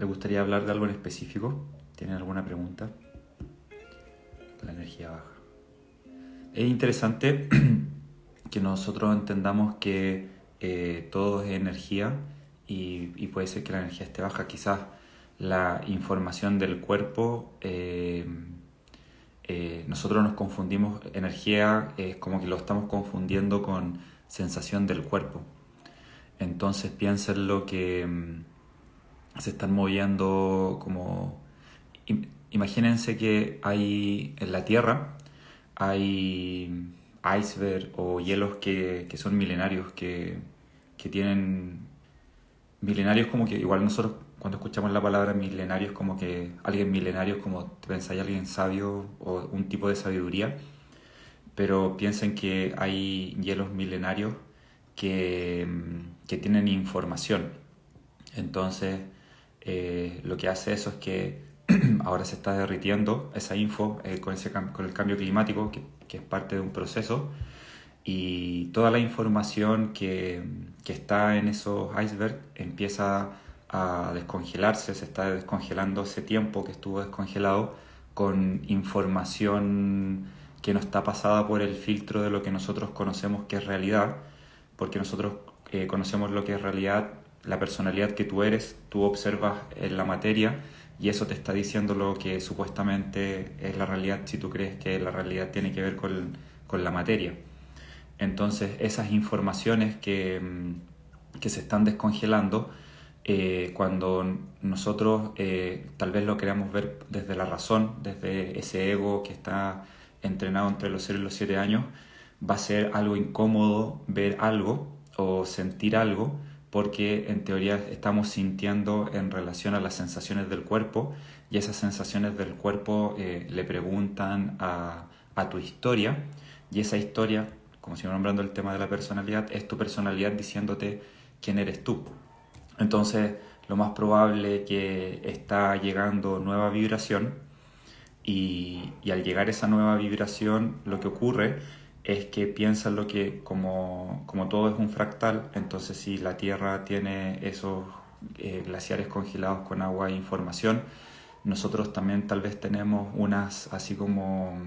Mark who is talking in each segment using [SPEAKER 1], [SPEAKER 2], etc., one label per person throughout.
[SPEAKER 1] ¿Le gustaría hablar de algo en específico? ¿Tienen alguna pregunta? La energía baja. Es interesante que nosotros entendamos que eh, todo es energía y, puede ser que la energía esté baja. Quizás la información del cuerpo, eh, eh, nosotros nos confundimos, energía es como que lo estamos confundiendo con sensación del cuerpo. Entonces piensen lo que mm, se están moviendo como... Imagínense que hay en la Tierra, hay iceberg o hielos que, que son milenarios, que, que, tienen milenarios como que igual nosotros cuando escuchamos la palabra milenarios como que alguien milenario como te pensáis alguien sabio o un tipo de sabiduría, pero piensen que hay hielos milenarios que, que tienen información. Entonces, eh, lo que hace eso es que ahora se está derritiendo esa info eh, con, ese, con el cambio climático, que, que, es parte de un proceso, y toda la información que, que está en esos icebergs empieza a descongelarse, se está descongelando ese tiempo que estuvo descongelado con información que no está pasada por el filtro de lo que nosotros conocemos que es realidad, porque nosotros eh, conocemos lo que es realidad, la personalidad que tú eres, tú observas en la materia y eso te está diciendo lo que supuestamente es la realidad si tú crees que la realidad tiene que ver con, con la materia. Entonces esas informaciones que, mm, que se están descongelando, eh, cuando nosotros eh, tal vez lo queramos ver desde la razón, desde ese ego que está entrenado entre los 0 y los 7 años, va a ser algo incómodo ver algo o sentir algo porque en teoría estamos sintiendo en relación a las sensaciones del cuerpo y esas sensaciones del cuerpo eh, le preguntan a, a, tu historia y esa historia, como si nombrando el tema de la personalidad, es tu personalidad diciéndote quién eres tú. Entonces, lo más probable que está llegando nueva vibración y, y al llegar esa nueva vibración lo que ocurre es que piensan lo que como, como, todo es un fractal, entonces si la Tierra tiene esos eh, glaciares congelados con agua e información, nosotros también tal vez tenemos unas así como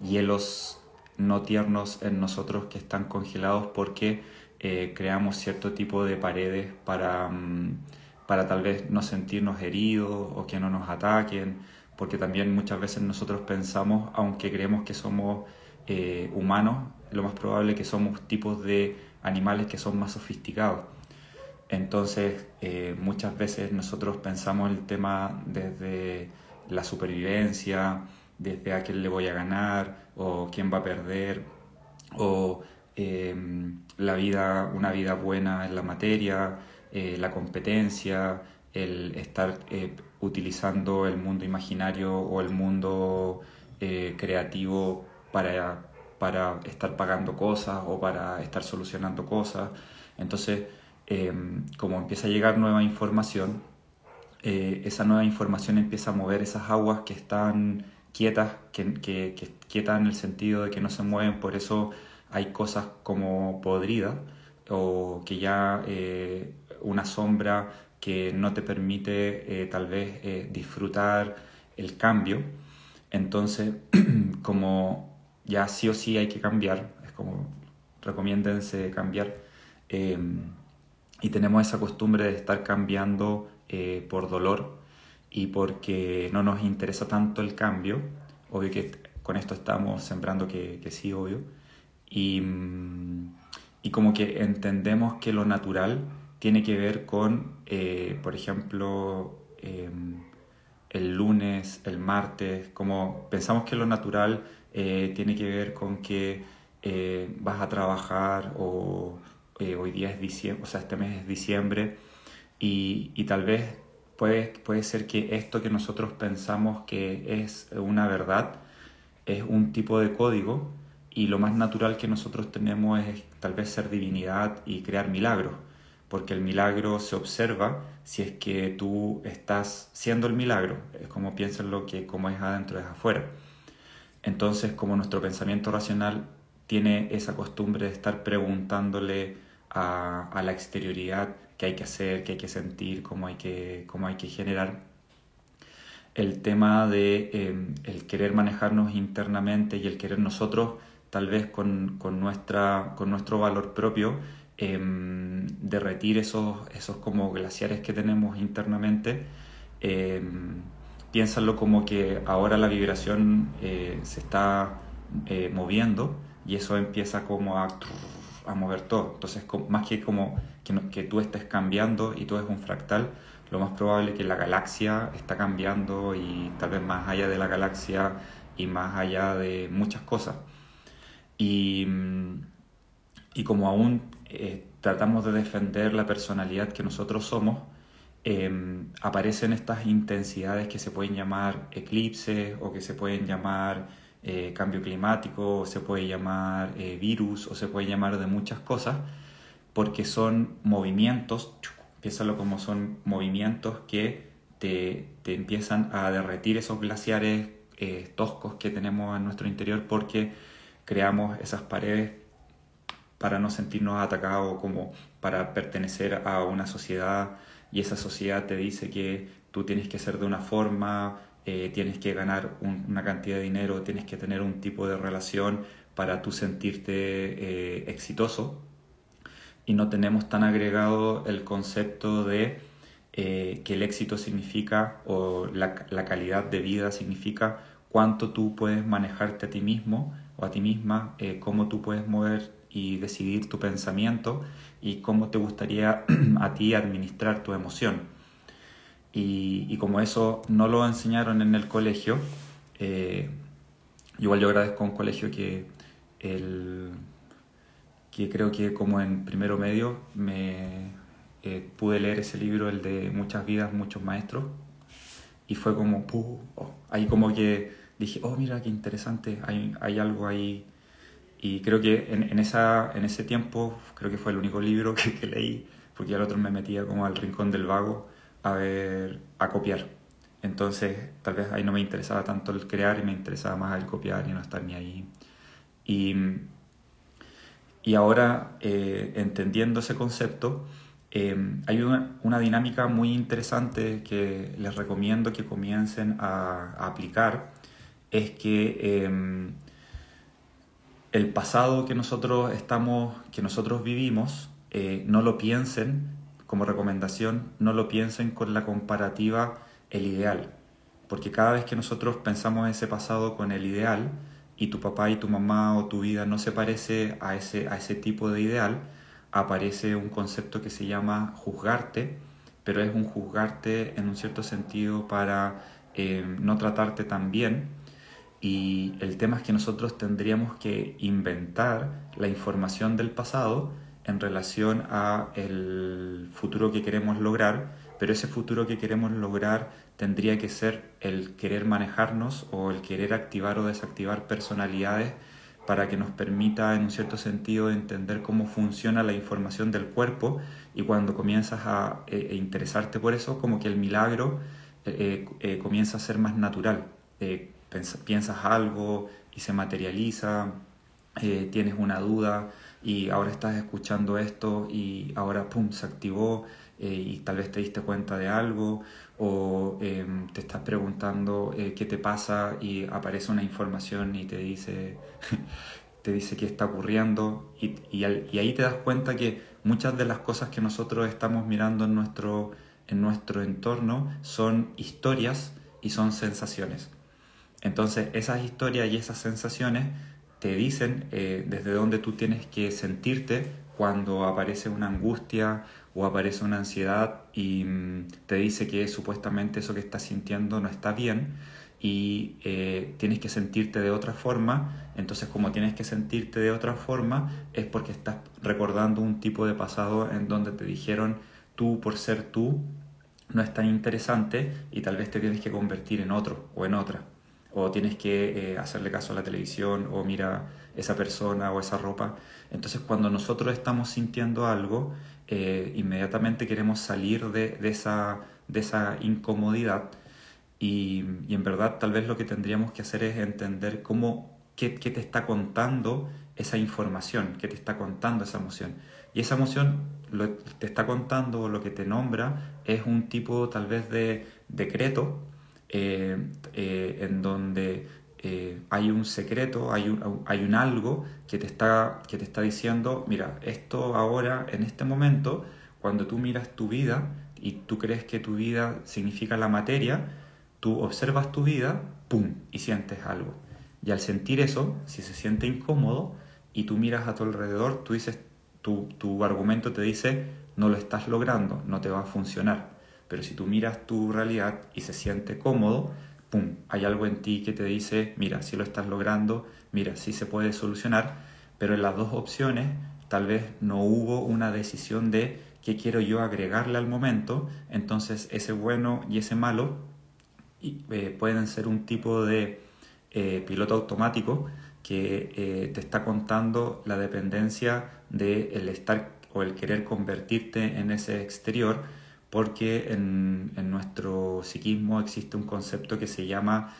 [SPEAKER 1] hielos no tiernos en nosotros que están congelados porque eh, creamos cierto tipo de paredes para, mm, para tal vez no sentirnos heridos o que no nos ataquen, porque también muchas veces nosotros pensamos, aunque creemos que somos eh, humanos, lo más probable que somos tipos de animales que son más sofisticados. Entonces, eh, muchas veces nosotros pensamos el tema desde la supervivencia, desde a quién le voy a ganar, o quién va a perder, o eh, la vida, una vida buena en la materia, la competencia, el estar utilizando el mundo imaginario o el mundo creativo para, para estar pagando cosas o para estar solucionando cosas. Entonces, em, como empieza a llegar nueva información, eh, esa nueva información empieza a mover esas aguas que están quietas, que, que, que, quietas en el sentido de que no se mueven, por eso hay cosas como podridas o que ya eh, una sombra que no te permite eh, tal vez disfrutar el cambio. Entonces, como ya sí o sí hay que cambiar, es como recomiéndense cambiar. Em, y tenemos esa costumbre de estar cambiando eh, por dolor y porque no nos interesa tanto el cambio. Obvio que con esto estamos sembrando que, que sí, obvio. Y, y, como que entendemos que lo natural tiene que ver con, eh, por ejemplo, em, el lunes, el martes, como pensamos que lo natural eh, tiene que ver con que eh, vas a trabajar o eh, hoy día es diciembre, o sea, este mes es diciembre y, y, tal vez puede, puede ser que esto que nosotros pensamos que es una verdad es un tipo de código y lo más natural que nosotros tenemos es tal vez ser divinidad y crear milagros, porque el milagro se observa si es que tú estás siendo el milagro, es como lo que como es adentro es afuera. Entonces, como nuestro pensamiento racional tiene esa costumbre de estar preguntándole a, la exterioridad qué hay que hacer, qué hay que sentir, cómo hay que, cómo hay que generar. El tema de em, el querer manejarnos internamente y el querer nosotros, tal vez con, con nuestra, con nuestro valor propio, em, derretir esos, esos como glaciares que tenemos internamente. Em, piénsalo como que ahora la vibración eh, se está eh, moviendo y eso empieza como a, a mover todo. Entonces, más que como que, tú estés cambiando y todo es un fractal, lo más probable es que la galaxia está cambiando y tal vez más allá de la galaxia y más allá de muchas cosas. Y, y como aún eh, tratamos de defender la personalidad que nosotros somos, Em, aparecen estas intensidades que se pueden llamar eclipses o que se pueden llamar eh, cambio climático, o se puede llamar eh, virus o se puede llamar de muchas cosas, porque son movimientos, piénsalo como son movimientos que te, te empiezan a derretir esos glaciares eh, toscos que tenemos en nuestro interior porque creamos esas paredes para no sentirnos atacados, como para pertenecer a una sociedad y esa sociedad te dice que tú tienes que ser de una forma, eh, tienes que ganar una cantidad de dinero, tienes que tener un tipo de relación para tú sentirte eh, exitoso. Y no tenemos tan agregado el concepto de eh, que el éxito significa o la, la calidad de vida significa cuánto tú puedes manejarte a ti mismo o a ti misma, cómo tú puedes mover y decidir tu pensamiento y cómo te gustaría a ti administrar tu emoción. Y, como eso no lo enseñaron en el colegio, eh, igual yo agradezco a un colegio que, el, que creo que como en primero medio me eh, pude leer ese libro, el de Muchas vidas, muchos maestros, y fue como, oh, ahí como que dije, oh mira qué interesante, hay, hay algo ahí y creo que en, en, esa, en ese tiempo, creo que fue el único libro que, que leí, porque al otro me metía como al rincón del vago a ver, a copiar. Entonces, tal vez ahí no me interesaba tanto el crear y me interesaba más el copiar y no estar ni ahí. Y, y ahora, eh, entendiendo ese concepto, eh, hay una, una, dinámica muy interesante que les recomiendo que comiencen a, a aplicar, es que eh, el pasado que nosotros estamos, que nosotros vivimos, eh, no lo piensen como recomendación, no lo piensen con la comparativa el ideal, porque cada vez que nosotros pensamos ese pasado con el ideal y tu papá y tu mamá o tu vida no se parece a ese, a ese tipo de ideal, aparece un concepto que se llama juzgarte, pero es un juzgarte en un cierto sentido para eh, no tratarte tan bien, y el tema es que nosotros tendríamos que inventar la información del pasado en relación a el futuro que queremos lograr, pero ese futuro que queremos lograr tendría que ser el querer manejarnos o el querer activar o desactivar personalidades para que nos permita en un cierto sentido entender cómo funciona la información del cuerpo. Y cuando comienzas a eh, e interesarte por eso, como que el milagro eh, eh, comienza a ser más natural piensas algo y se materializa, eh, tienes una duda y ahora estás escuchando esto y ahora pum, se activó eh, y tal vez te diste cuenta de algo o em, te estás preguntando eh, qué te pasa y aparece una información y te dice, te dice qué está ocurriendo y, y, y, ahí te das cuenta que muchas de las cosas que nosotros estamos mirando en nuestro, en nuestro entorno son historias y son sensaciones. Entonces esas historias y esas sensaciones te dicen eh, desde dónde tú tienes que sentirte cuando aparece una angustia o aparece una ansiedad y mm, te dice que supuestamente eso que estás sintiendo no está bien y eh, tienes que sentirte de otra forma. Entonces como tienes que sentirte de otra forma es porque estás recordando un tipo de pasado en donde te dijeron tú por ser tú no es tan interesante y tal vez te tienes que convertir en otro o en otra o tienes que eh, hacerle caso a la televisión o mira esa persona o esa ropa. Entonces cuando nosotros estamos sintiendo algo, eh, inmediatamente queremos salir de, de, esa, de esa incomodidad y, en verdad tal vez lo que tendríamos que hacer es entender cómo, qué, qué te está contando esa información, qué te está contando esa emoción. Y esa emoción lo te está contando, lo que te nombra, es un tipo tal vez de decreto eh, eh, en donde eh, hay un secreto, hay un, hay un algo que te, está, que te está diciendo, mira, esto ahora, en este momento, cuando tú miras tu vida y tú crees que tu vida significa la materia, tú observas tu vida, ¡pum!, y sientes algo. Y al sentir eso, si se siente incómodo y tú miras a tu alrededor, tú dices, tu, tu argumento te dice, no lo estás logrando, no te va a funcionar. Pero si tú miras tu realidad y se siente cómodo, ¡pum! Hay algo en ti que te dice, mira, si lo estás logrando, mira, sí se puede solucionar, pero en las dos opciones tal vez no hubo una decisión de qué quiero yo agregarle al momento, entonces ese bueno y ese malo eh, pueden ser un tipo de eh, piloto automático que eh, te está contando la dependencia del el estar o el querer convertirte en ese exterior, porque en, en nuestro psiquismo existe un concepto que se llama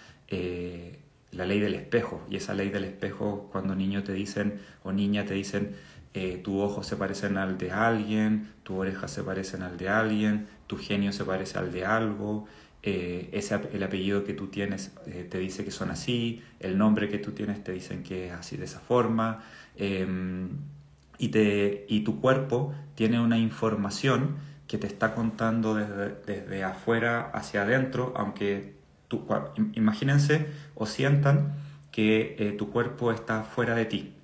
[SPEAKER 1] la ley del espejo, y esa ley del espejo cuando niño te dicen o niña te dicen tu ojo se parecen al de alguien, tu oreja se parecen al de alguien, tu genio se parece al de algo, eh, ese, el apellido que tú tienes eh, te dice que son así, el nombre que tú tienes te dicen que es así de esa forma, em, y, te, y tu cuerpo tiene una información que te está contando desde, desde afuera hacia adentro, aunque tu, imagínense o sientan que eh, tu cuerpo está fuera de ti.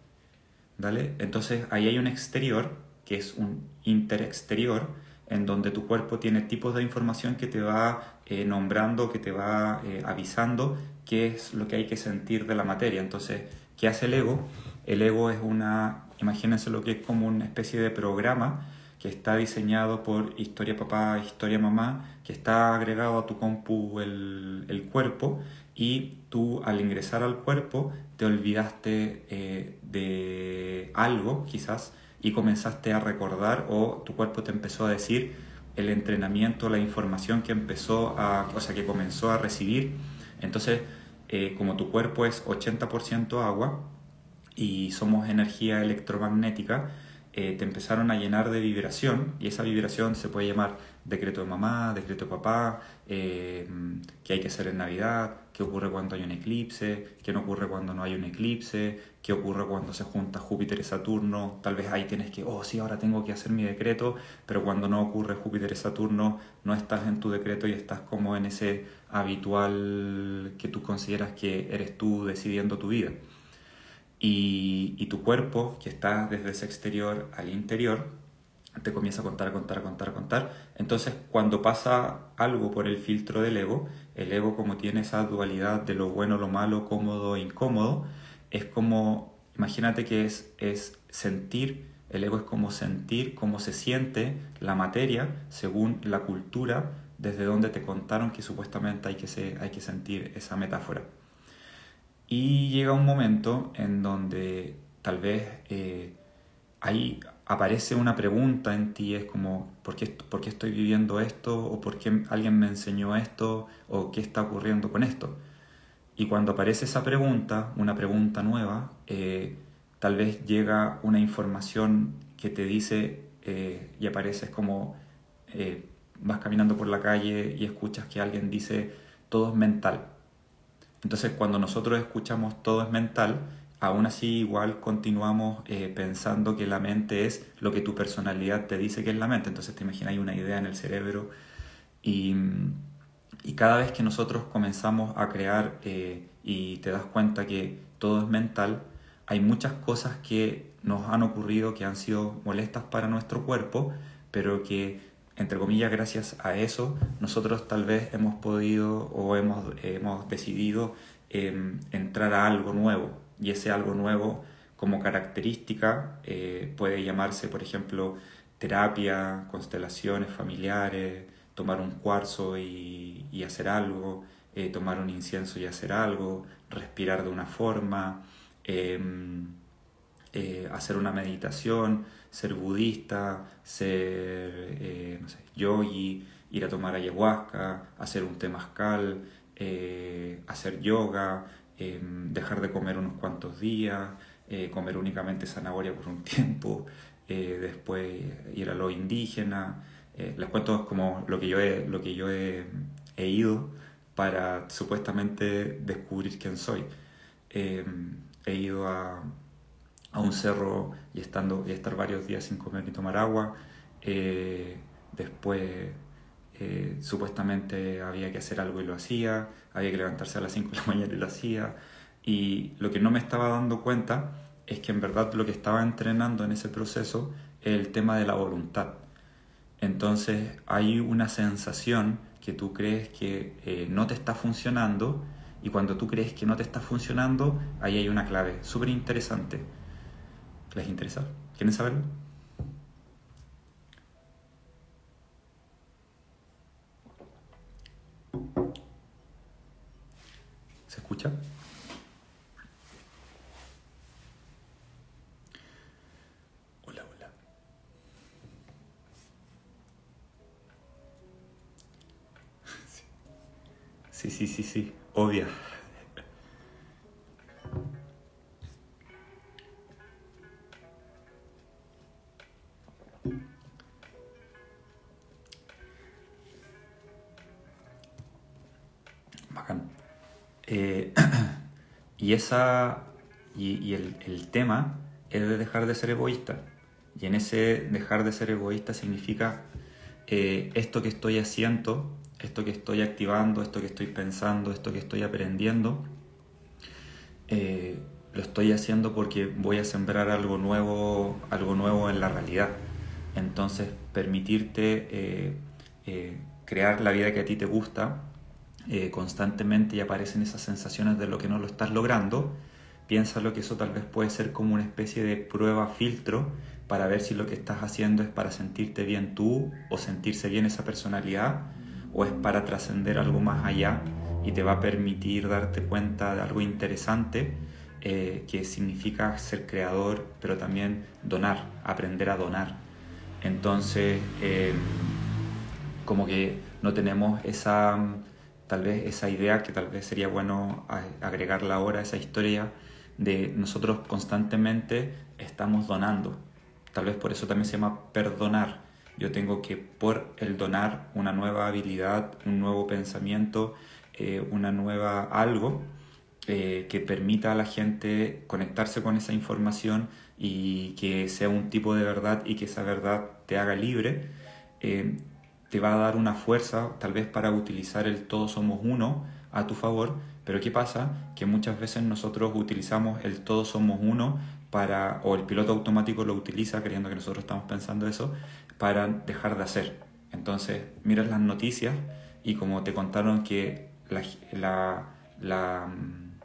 [SPEAKER 1] ¿vale? Entonces ahí hay un exterior, que es un interexterior, en donde tu cuerpo tiene tipos de información que te va eh, nombrando, que te va eh, avisando qué es lo que hay que sentir de la materia. Entonces, ¿qué hace el ego? El ego es una, imagínense lo que es como una especie de programa está diseñado por historia papá, historia mamá, que está agregado a tu compu el, el cuerpo y tú al ingresar al cuerpo te olvidaste eh, de algo quizás y comenzaste a recordar o tu cuerpo te empezó a decir el entrenamiento, la información que empezó a, o sea, que comenzó a recibir. Entonces, eh, como tu cuerpo es 80% agua y somos energía electromagnética, eh, te empezaron a llenar de vibración y esa vibración se puede llamar decreto de mamá, decreto de papá, eh, qué hay que hacer en Navidad, qué ocurre cuando hay un eclipse, qué no ocurre cuando no hay un eclipse, qué ocurre cuando se junta Júpiter y Saturno, tal vez ahí tienes que, oh sí, ahora tengo que hacer mi decreto, pero cuando no ocurre Júpiter y Saturno no estás en tu decreto y estás como en ese habitual que tú consideras que eres tú decidiendo tu vida. Y, tu cuerpo, que está desde ese exterior al interior, te comienza a contar, contar, contar, contar. Entonces, cuando pasa algo por el filtro del ego, el ego como tiene esa dualidad de lo bueno, lo malo, cómodo incómodo, es como, imagínate que es, es sentir, el ego es como sentir cómo se siente la materia según la cultura desde donde te contaron que supuestamente hay que, hay que sentir esa metáfora. Y llega un momento en donde tal vez eh, ahí aparece una pregunta en ti, es como, ¿por qué, ¿por qué estoy viviendo esto? ¿O por qué alguien me enseñó esto? ¿O qué está ocurriendo con esto? Y cuando aparece esa pregunta, una pregunta nueva, eh, tal vez llega una información que te dice eh, y apareces como vas caminando por la calle y escuchas que alguien dice todo es mental entonces cuando nosotros escuchamos todo es mental, aún así igual continuamos eh, pensando que la mente es lo que tu personalidad te dice que es la mente. Entonces te imaginas hay una idea en el cerebro y, y cada vez que nosotros comenzamos a crear eh, y te das cuenta que todo es mental, hay muchas cosas que nos han ocurrido que han sido molestas para nuestro cuerpo, pero que entre comillas, gracias a eso, nosotros tal vez hemos podido o hemos, hemos decidido em, entrar a algo nuevo. Y ese algo nuevo, como característica, eh, puede llamarse, por ejemplo, terapia, constelaciones familiares, tomar un cuarzo y, y hacer algo, eh, tomar un incienso y hacer algo, respirar de una forma, em, eh, hacer una meditación, ser budista, ser eh, yogi, ir a tomar ayahuasca, hacer un temazcal, eh, hacer yoga, em, dejar de comer unos cuantos días, comer únicamente zanahoria por un tiempo, eh, después ir a lo indígena. Eh, les cuento como lo que yo he, lo que yo he, ido para supuestamente descubrir quién soy. he ido a, a, un cerro y, estando, y estar varios días sin comer ni tomar agua. después eh, supuestamente había que hacer algo y lo hacía, había que levantarse a las 5 de la mañana y lo hacía. Y lo que no me estaba dando cuenta es que en verdad lo que estaba entrenando en ese proceso es el tema de la voluntad. Entonces hay una sensación que tú crees que eh, no te está funcionando y cuando tú crees que no te está funcionando, ahí hay una clave súper interesante. ¿Les interesa? ¿Quieren saberlo? ¿Se escucha? Hola, hola. Sí, sí, sí, sí, obvia. Eh, y esa, y, el, tema es de dejar de ser egoísta. Y en ese dejar de ser egoísta significa eh, esto que estoy haciendo, esto que estoy activando, esto que estoy pensando, esto que estoy aprendiendo, eh, lo estoy haciendo porque voy a sembrar algo nuevo, algo nuevo en la realidad. Entonces, permitirte crear la vida que a ti te gusta, eh, constantemente y aparecen esas sensaciones de lo que no lo estás logrando, piénsalo que eso tal vez puede ser como una especie de prueba filtro para ver si lo que estás haciendo es para sentirte bien tú o sentirse bien esa personalidad o es para trascender algo más allá y te va a permitir darte cuenta de algo interesante eh, que significa ser creador, pero también donar, aprender a donar. Entonces, eh, como que no tenemos esa tal vez esa idea que tal vez sería bueno agregarla ahora, esa historia de nosotros constantemente estamos donando. Tal vez por eso también se llama perdonar. Yo tengo que por el donar una nueva habilidad, un nuevo pensamiento, eh, una nueva algo eh, que permita a la gente conectarse con esa información y que sea un tipo de verdad y que esa verdad te haga libre. Eh, te va a dar una fuerza tal vez para utilizar el todos somos uno a tu favor, pero ¿qué pasa? Que muchas veces nosotros utilizamos el todos somos uno para, o el piloto automático lo utiliza creyendo que nosotros estamos pensando eso, para dejar de hacer. Entonces, miras las noticias y como te contaron que la, la, mm,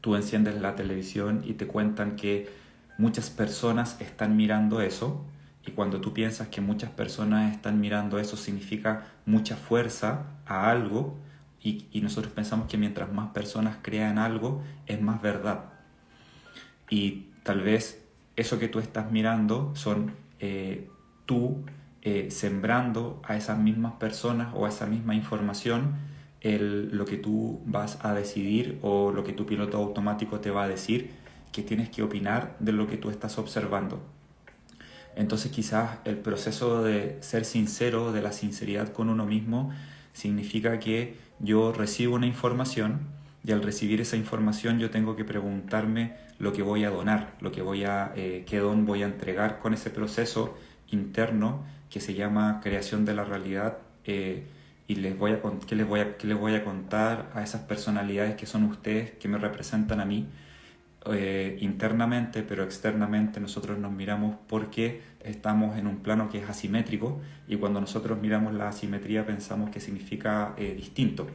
[SPEAKER 1] tú enciendes la televisión y te cuentan que muchas personas están mirando eso, y cuando tú piensas que muchas personas están mirando eso, significa mucha fuerza a algo. Y, nosotros pensamos que mientras más personas crean algo, es más verdad. Y tal vez eso que tú estás mirando son eh, tú eh, sembrando a esas mismas personas o a esa misma información el, lo que tú vas a decidir o lo que tu piloto automático te va a decir que tienes que opinar de lo que tú estás observando. Entonces quizás el proceso de ser sincero, de la sinceridad con uno mismo, significa que yo recibo una información y al recibir esa información yo tengo que preguntarme lo que voy a donar, lo que voy a, eh, qué don voy a entregar con ese proceso interno que se llama creación de la realidad eh, y les voy a, ¿qué, les voy a, qué les voy a contar a esas personalidades que son ustedes, que me representan a mí eh, internamente, pero externamente nosotros nos miramos porque estamos en un plano que es asimétrico y cuando nosotros miramos la asimetría pensamos que significa eh, distinto.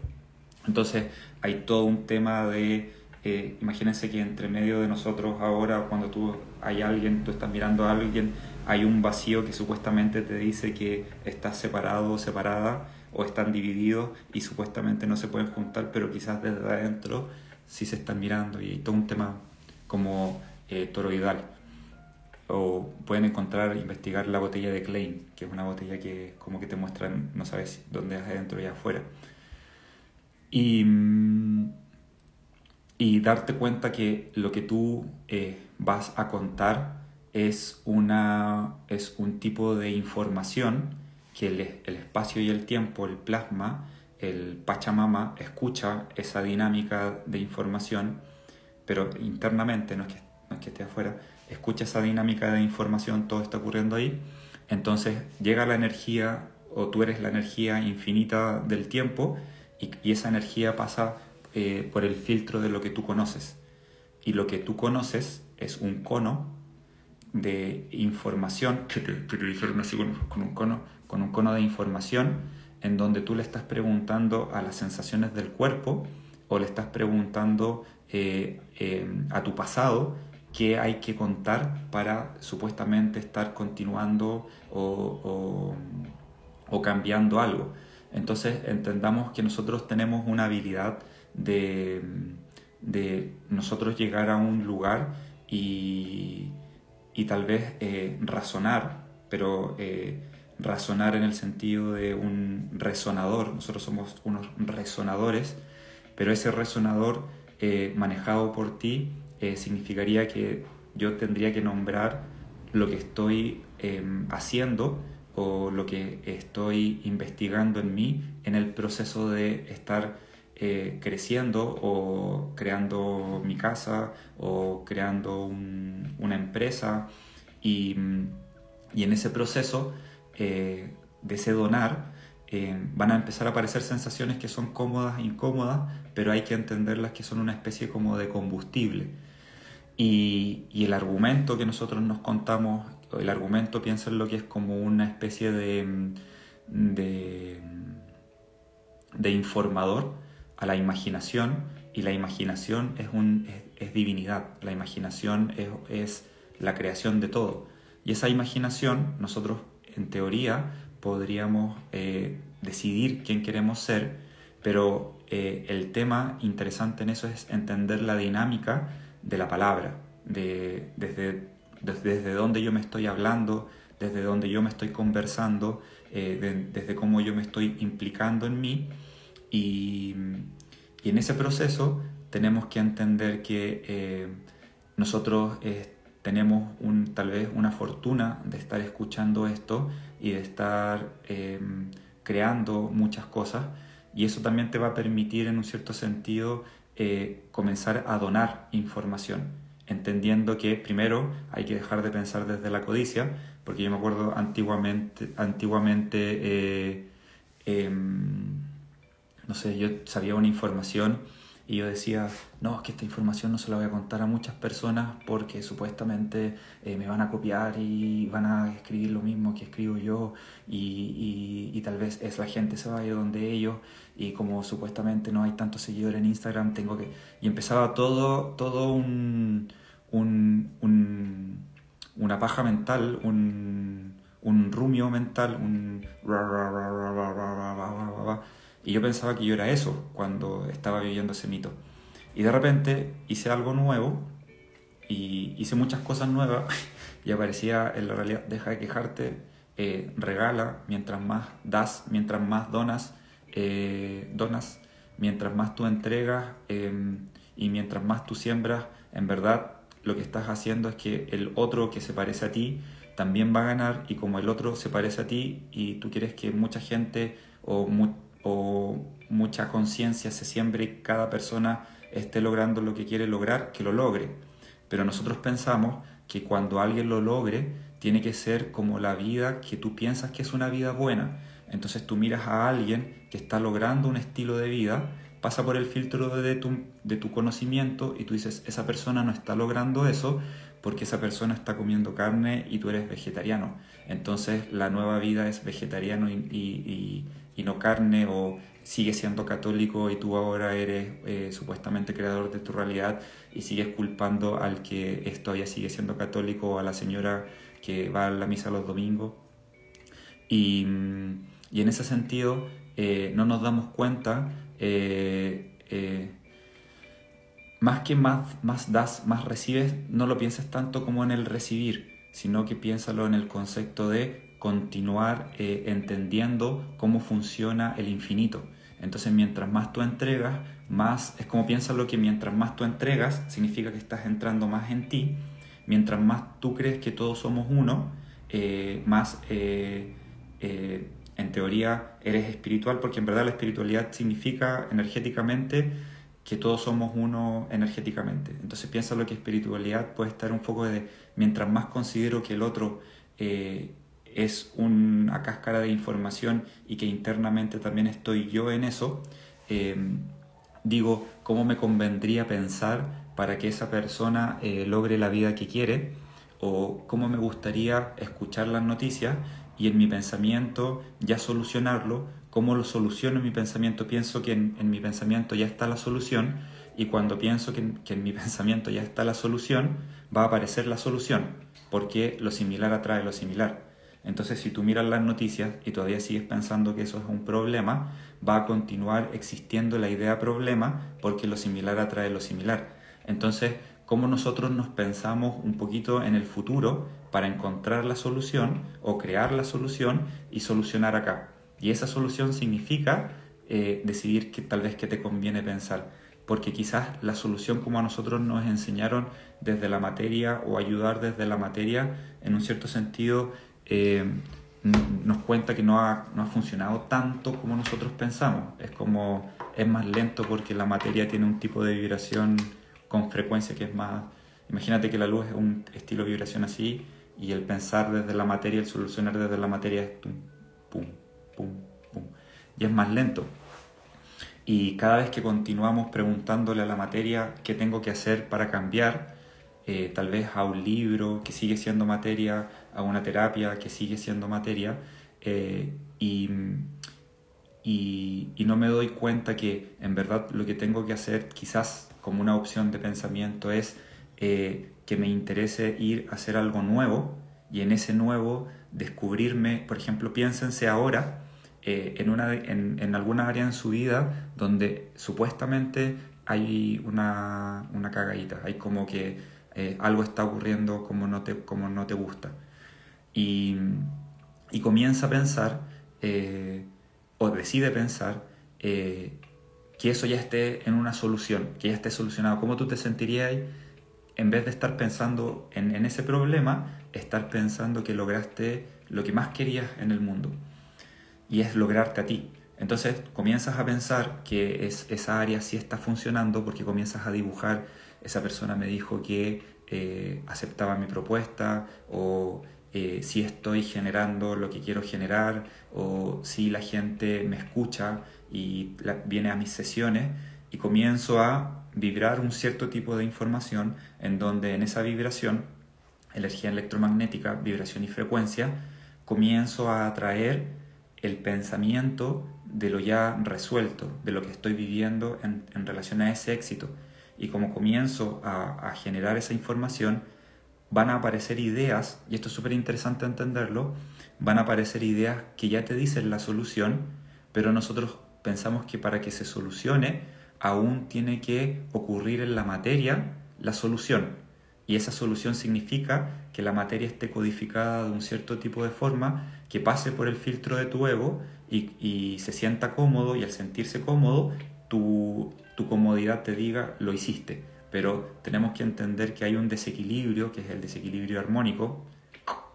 [SPEAKER 1] Entonces hay todo un tema de, eh, imagínense que entre medio de nosotros ahora, cuando tú hay alguien, tú estás mirando a alguien, hay un vacío que supuestamente te dice que estás separado o separada o están divididos y supuestamente no se pueden juntar, pero quizás desde adentro sí se están mirando y hay todo un tema como eh, toroidal. O pueden encontrar, investigar la botella de Klein, que es una botella que como que te muestran, no sabes dónde es adentro y afuera. Y, mm, y darte cuenta que lo que tú eh, vas a contar es, una, es un tipo de información que el, el espacio y el tiempo, el plasma, el Pachamama escucha esa dinámica de información, pero internamente, no es que, no es que esté afuera, escucha esa dinámica de información, todo está ocurriendo ahí, entonces llega la energía o tú eres la energía infinita del tiempo y, esa energía pasa eh, por el filtro de lo que tú conoces. Y lo que tú conoces es un cono de información, que te, dijeron así con, un cono, con un cono de información en donde tú le estás preguntando a las sensaciones del cuerpo o le estás preguntando eh, eh, a tu pasado qué hay que contar para supuestamente estar continuando o, cambiando algo. Entonces entendamos que nosotros tenemos una habilidad de, nosotros llegar a un lugar y, tal vez eh, razonar, pero razonar en el sentido de un resonador. Nosotros somos unos resonadores, pero ese resonador eh, manejado por ti eh, significaría que yo tendría que nombrar lo que estoy em, haciendo o lo que estoy investigando en mí en el proceso de estar eh, creciendo o creando mi casa o creando una empresa. Y, en ese proceso de ese donar van a empezar a aparecer sensaciones que son cómodas e incómodas pero hay que entenderlas que son una especie como de combustible y, el argumento que nosotros nos contamos, el argumento piensa en lo que es como una especie de, de, informador a la imaginación y la imaginación es, un, es, divinidad, la imaginación es, la creación de todo. Y esa imaginación nosotros en teoría podríamos eh, decidir quién queremos ser, pero eh, el tema interesante en eso es entender la dinámica de la palabra, de, desde, desde, dónde yo me estoy hablando, desde dónde yo me estoy conversando, eh, desde cómo yo me estoy implicando en mí. Y, y en ese proceso tenemos que entender que eh, nosotros tenemos tal vez una fortuna de estar escuchando esto y de estar creando muchas cosas y eso también te va a permitir en un cierto sentido eh, comenzar a donar información, entendiendo que primero hay que dejar de pensar desde la codicia, porque yo me acuerdo antiguamente, antiguamente eh, em, no sé, yo sabía una información y yo decía, no, es que esta información no se la voy a contar a muchas personas porque supuestamente eh, me van a copiar y van a escribir lo mismo que escribo yo y, y, tal vez es la gente se vaya donde ellos y como supuestamente no hay tantos seguidores en Instagram, tengo que... Y empezaba todo, todo un, un, un una paja mental, un, un rumio mental, un... Y yo pensaba que yo era eso cuando estaba viviendo ese mito. Y de repente hice algo nuevo y hice muchas cosas nuevas y aparecía en la realidad, deja de quejarte, eh, regala, mientras más das, mientras más donas, eh, donas, mientras más tú entregas em, y mientras más tú siembras, en verdad lo que estás haciendo es que el otro que se parece a ti también va a ganar y como el otro se parece a ti y tú quieres que mucha gente o o mucha conciencia se siembre y cada persona esté logrando lo que quiere lograr, que lo logre. Pero nosotros pensamos que cuando alguien lo logre, tiene que ser como la vida que tú piensas que es una vida buena. Entonces tú miras a alguien que está logrando un estilo de vida, pasa por el filtro de tu, de tu conocimiento y tú dices, esa persona no está logrando eso porque esa persona está comiendo carne y tú eres vegetariano. Entonces la nueva vida es vegetariano y, y no carne o sigue siendo católico y tú ahora eres eh, supuestamente creador de tu realidad y sigues culpando al que todavía sigue siendo católico o a la señora que va a la misa los domingos. Y, mm, y en ese sentido eh, no nos damos cuenta, eh, más que más, más das, más recibes, no lo pienses tanto como en el recibir, sino que piénsalo en el concepto de continuar eh, entendiendo cómo funciona el infinito. Entonces, mientras más tú entregas, más es como piensa lo que mientras más tú entregas, significa que estás entrando más en ti, mientras más tú crees que todos somos uno, eh, más eh, eh, en teoría eres espiritual, porque en verdad la espiritualidad significa energéticamente que todos somos uno energéticamente. Entonces piensa lo que espiritualidad puede estar un poco de, mientras más considero que el otro es una cáscara de información y que internamente también estoy yo en eso, digo, ¿cómo me convendría pensar para que esa persona logre la vida que quiere? o cómo me gustaría escuchar las noticias y en mi pensamiento ya solucionarlo, cómo lo soluciono en mi pensamiento, pienso que en, mi pensamiento ya está la solución y cuando pienso que, que en mi pensamiento ya está la solución, va a aparecer la solución, porque lo similar atrae lo similar. Entonces, si tú miras las noticias y todavía sigues pensando que eso es un problema, va a continuar existiendo la idea problema porque lo similar atrae lo similar. Entonces, cómo nosotros nos pensamos un poquito en el futuro para encontrar la solución o crear la solución y solucionar acá. Y esa solución significa eh, decidir que tal vez que te conviene pensar, porque quizás la solución como a nosotros nos enseñaron desde la materia o ayudar desde la materia, en un cierto sentido, eh, nos cuenta que no ha, no ha funcionado tanto como nosotros pensamos. Es como, es más lento porque la materia tiene un tipo de vibración con frecuencia que es más... Imagínate que la luz es un estilo de vibración así y el pensar desde la materia, el solucionar desde la materia es pum, pum, pum, pum. Y es más lento. Y cada vez que continuamos preguntándole a la materia qué tengo que hacer para cambiar, eh, tal vez a un libro que sigue siendo materia, a una terapia que sigue siendo materia, eh, y, y, no me doy cuenta que en verdad lo que tengo que hacer quizás como una opción de pensamiento es eh, que me interese ir a hacer algo nuevo y en ese nuevo descubrirme, por ejemplo, piénsense ahora eh, en, una, en, en, alguna área en su vida donde supuestamente hay una, una cagadita, hay como que eh, algo está ocurriendo como no te, como no te gusta. Y, y comienza a pensar, o decide pensar, que eso ya esté en una solución, que ya esté solucionado. ¿Cómo tú te sentirías en vez de estar pensando en, ese problema, estar pensando que lograste lo que más querías en el mundo? Y es lograrte a ti. Entonces comienzas a pensar que es, esa área sí está funcionando porque comienzas a dibujar, esa persona me dijo que eh, aceptaba mi propuesta o eh, si estoy generando lo que quiero generar o si la gente me escucha y viene a mis sesiones y comienzo a vibrar un cierto tipo de información en donde en esa vibración, energía electromagnética, vibración y frecuencia, comienzo a atraer el pensamiento de lo ya resuelto, de lo que estoy viviendo en, relación a ese éxito. Y como comienzo a, a generar esa información, van a aparecer ideas, y esto es súper interesante entenderlo, van a aparecer ideas que ya te dicen la solución, pero nosotros pensamos que para que se solucione aún tiene que ocurrir en la materia la solución. Y esa solución significa que la materia esté codificada de un cierto tipo de forma, que pase por el filtro de tu ego y, se sienta cómodo y al sentirse cómodo tu, tu comodidad te diga lo hiciste. Pero tenemos que entender que hay un desequilibrio, que es el desequilibrio armónico,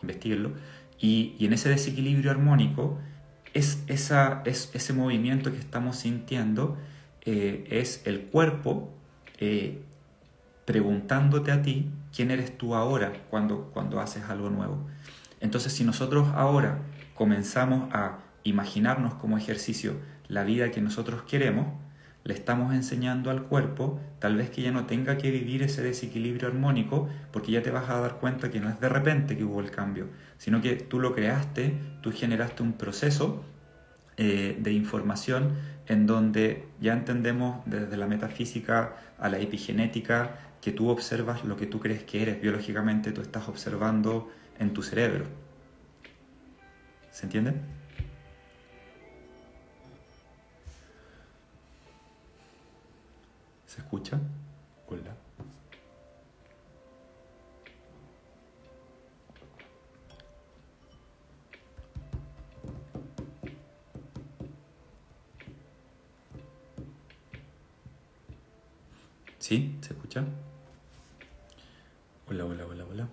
[SPEAKER 1] investiguenlo, y, y en ese desequilibrio armónico es, esa, es ese movimiento que estamos sintiendo, eh, es el cuerpo eh, preguntándote a ti quién eres tú ahora cuando, cuando haces algo nuevo. Entonces, si nosotros ahora comenzamos a imaginarnos como ejercicio la vida que nosotros queremos, le estamos enseñando al cuerpo tal vez que ya no tenga que vivir ese desequilibrio armónico porque ya te vas a dar cuenta que no es de repente que hubo el cambio, sino que tú lo creaste, tú generaste un proceso eh, de información en donde ya entendemos desde la metafísica a la epigenética que tú observas lo que tú crees que eres biológicamente, tú estás observando en tu cerebro. ¿Se entiende? ¿Se escucha? ¿Sí? ¿Se escucha? Hola, hola, hola, hola.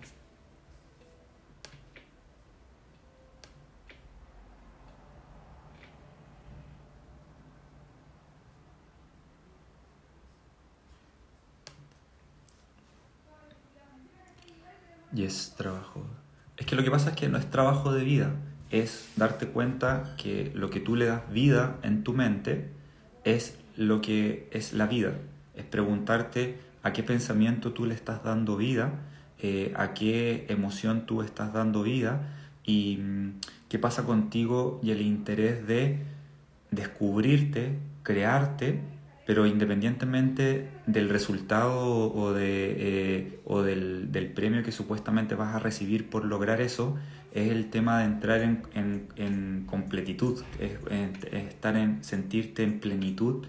[SPEAKER 1] Y es trabajo. Es que lo que pasa es que no es trabajo de vida, es darte cuenta que lo que tú le das vida en tu mente es lo que es la vida. Es preguntarte a qué pensamiento tú le estás dando vida, eh, a qué emoción tú estás dando vida y mm, qué pasa contigo y el interés de descubrirte, crearte pero independientemente del resultado o, de, eh, o del, premio que supuestamente vas a recibir por lograr eso, es el tema de entrar en, completitud, es, estar en sentirte en plenitud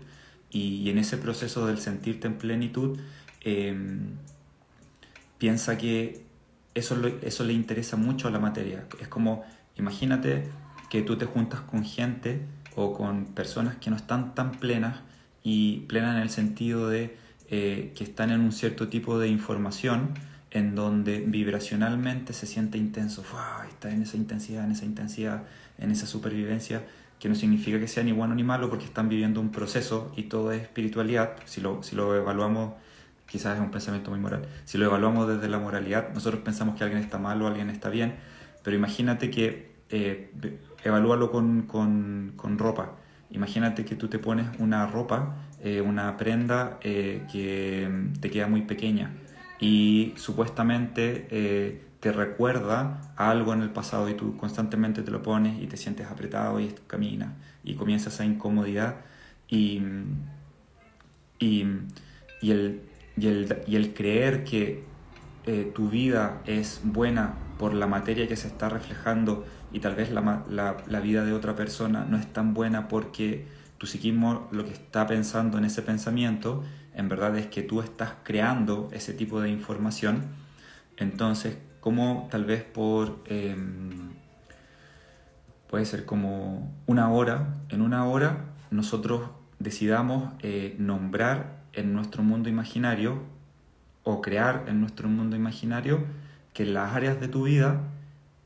[SPEAKER 1] y, en ese proceso del sentirte en plenitud, em, piensa que eso, eso le interesa mucho a la materia. Es como, imagínate que tú te juntas con gente o con personas que no están tan plenas y plena en el sentido de eh, que están en un cierto tipo de información en donde vibracionalmente se siente intenso, está en esa intensidad, en esa intensidad, en esa supervivencia, que no significa que sea ni bueno ni malo porque están viviendo un proceso y todo es espiritualidad, si lo, si lo evaluamos, quizás es un pensamiento muy moral, si lo evaluamos desde la moralidad, nosotros pensamos que alguien está mal o alguien está bien, pero imagínate que eh, evalúalo con, con, con ropa, Imagínate que tú te pones una ropa, eh, una prenda eh, que te queda muy pequeña y supuestamente eh, te recuerda algo en el pasado y tú constantemente te lo pones y te sientes apretado y caminas y comienza esa incomodidad y, y, y, el, y, el, el creer que tu vida es buena por la materia que se está reflejando y tal vez la, la, vida de otra persona no es tan buena porque tu psiquismo lo que está pensando en ese pensamiento en verdad es que tú estás creando ese tipo de información. Entonces, como tal vez por... Em, puede ser como una hora, en una hora nosotros decidamos eh, nombrar en nuestro mundo imaginario o crear en nuestro mundo imaginario que en las áreas de tu vida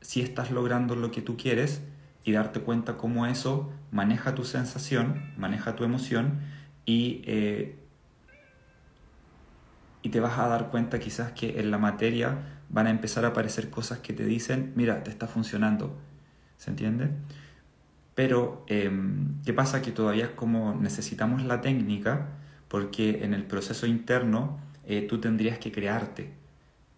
[SPEAKER 1] si estás logrando lo que tú quieres y darte cuenta cómo eso maneja tu sensación, maneja tu emoción y, eh, y te vas a dar cuenta quizás que en la materia van a empezar a aparecer cosas que te dicen, mira, te está funcionando, ¿se entiende? Pero, em, ¿qué pasa? Que todavía es como necesitamos la técnica porque en el proceso interno eh, tú tendrías que crearte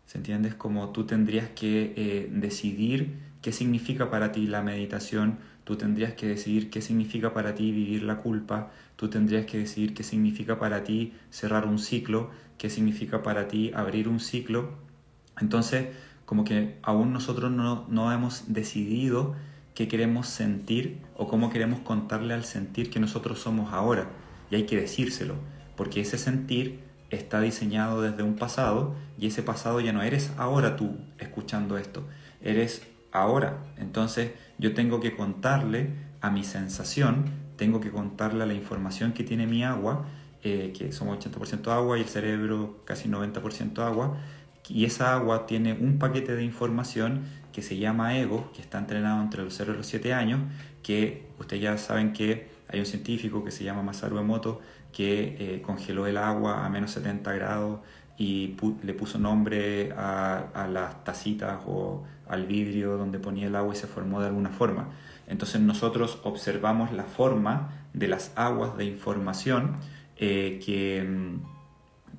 [SPEAKER 1] ¿Se entiende? Es como tú tendrías que eh, decidir qué significa para ti la meditación, tú tendrías que decidir qué significa para ti vivir la culpa, tú tendrías que decidir qué significa para ti cerrar un ciclo, qué significa para ti abrir un ciclo. Entonces, como que aún nosotros no, no hemos decidido qué queremos sentir o cómo queremos contarle al sentir que nosotros somos ahora. Y hay que decírselo, porque ese sentir está diseñado desde un pasado y ese pasado ya no eres ahora tú escuchando esto, eres ahora. Entonces yo tengo que contarle a mi sensación, tengo que contarle a la información que tiene mi agua, eh, que somos 80% agua y el cerebro casi 90% agua, y esa agua tiene un paquete de información que se llama ego, que está entrenado entre los 0 y los 7 años, que ustedes ya saben que hay un científico que se llama Masaru Emoto que eh, congeló el agua a menos 70 grados y le puso nombre a, las tacitas o al vidrio donde ponía el agua y se formó de alguna forma. Entonces nosotros observamos la forma de las aguas de información eh, que,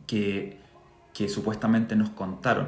[SPEAKER 1] que, supuestamente nos contaron.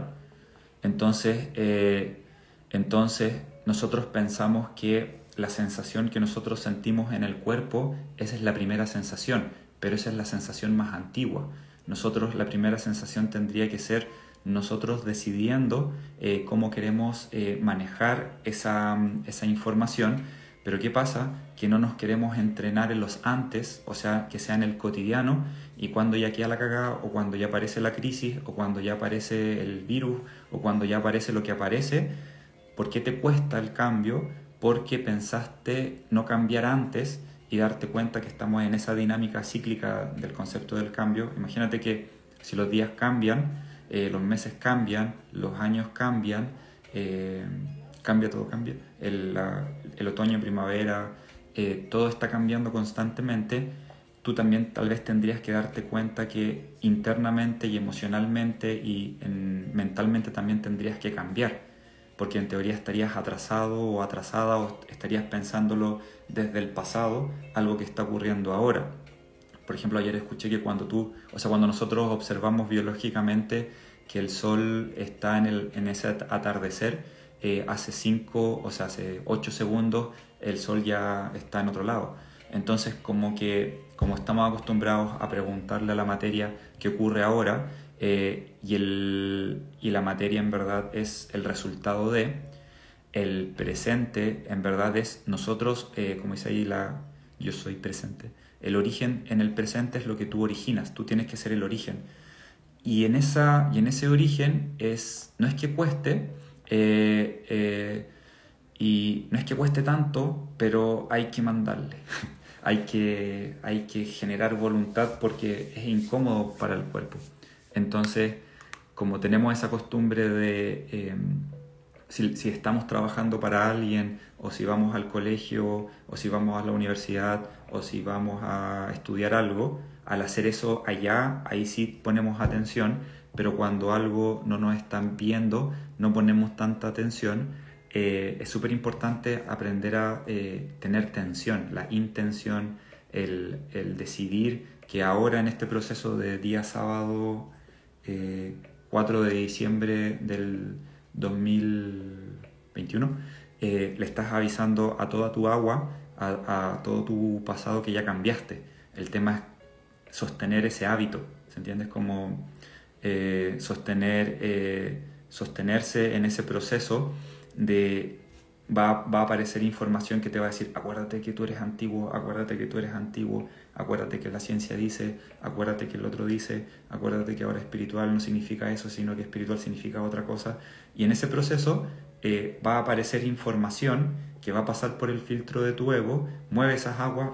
[SPEAKER 1] Entonces, eh, entonces nosotros pensamos que la sensación que nosotros sentimos en el cuerpo, esa es la primera sensación pero esa es la sensación más antigua. Nosotros la primera sensación tendría que ser nosotros decidiendo eh, cómo queremos eh, manejar esa, esa, información, pero ¿qué pasa? Que no nos queremos entrenar en los antes, o sea, que sea en el cotidiano, y cuando ya queda la cagada, o cuando ya aparece la crisis, o cuando ya aparece el virus, o cuando ya aparece lo que aparece, ¿por qué te cuesta el cambio? Porque pensaste no cambiar antes, y darte cuenta que estamos en esa dinámica cíclica del concepto del cambio. Imagínate que si los días cambian, eh, los meses cambian, los años cambian, eh, cambia todo, cambia, el, el otoño, primavera, eh, todo está cambiando constantemente, tú también tal vez tendrías que darte cuenta que internamente y emocionalmente y mentalmente también tendrías que cambiar, porque en teoría estarías atrasado o atrasada o estarías pensándolo desde el pasado, algo que está ocurriendo ahora. Por ejemplo, ayer escuché que cuando tú, o sea, cuando nosotros observamos biológicamente que el sol está en, el, en ese atardecer, eh, hace 5, o sea, hace 8 segundos el sol ya está en otro lado. Entonces, como que como estamos acostumbrados a preguntarle a la materia qué ocurre ahora, eh, y, el, y la materia en verdad es el resultado de, el presente en verdad es nosotros, eh, como dice ahí la yo soy presente, el origen en el presente es lo que tú originas, tú tienes que ser el origen. Y en, esa, y en ese origen es, no es que cueste, eh, y no es que cueste tanto, pero hay que mandarle. hay, que, hay que generar voluntad porque es incómodo para el cuerpo. Entonces, como tenemos esa costumbre de, em, si, si, estamos trabajando para alguien, o si vamos al colegio, o si vamos a la universidad, o si vamos a estudiar algo, al hacer eso allá, ahí sí ponemos atención, pero cuando algo no nos están viendo, no ponemos tanta atención eh, es súper importante aprender a eh, tener tensión, la intención, el, el, decidir que ahora en este proceso de día sábado 4 eh, de diciembre del 2021, le estás avisando a toda tu agua, a, a, todo tu pasado que ya cambiaste. El tema es sostener ese hábito, ¿se entiendes? Como sostener, sostenerse en ese proceso de va, va, a aparecer información que te va a decir, acuérdate que tú eres antiguo, acuérdate que tú eres antiguo, acuérdate que la ciencia dice, acuérdate que el otro dice, acuérdate que ahora espiritual no significa eso, sino que espiritual significa otra cosa. Y en ese proceso eh, va a aparecer información que va a pasar por el filtro de tu ego, mueve esas aguas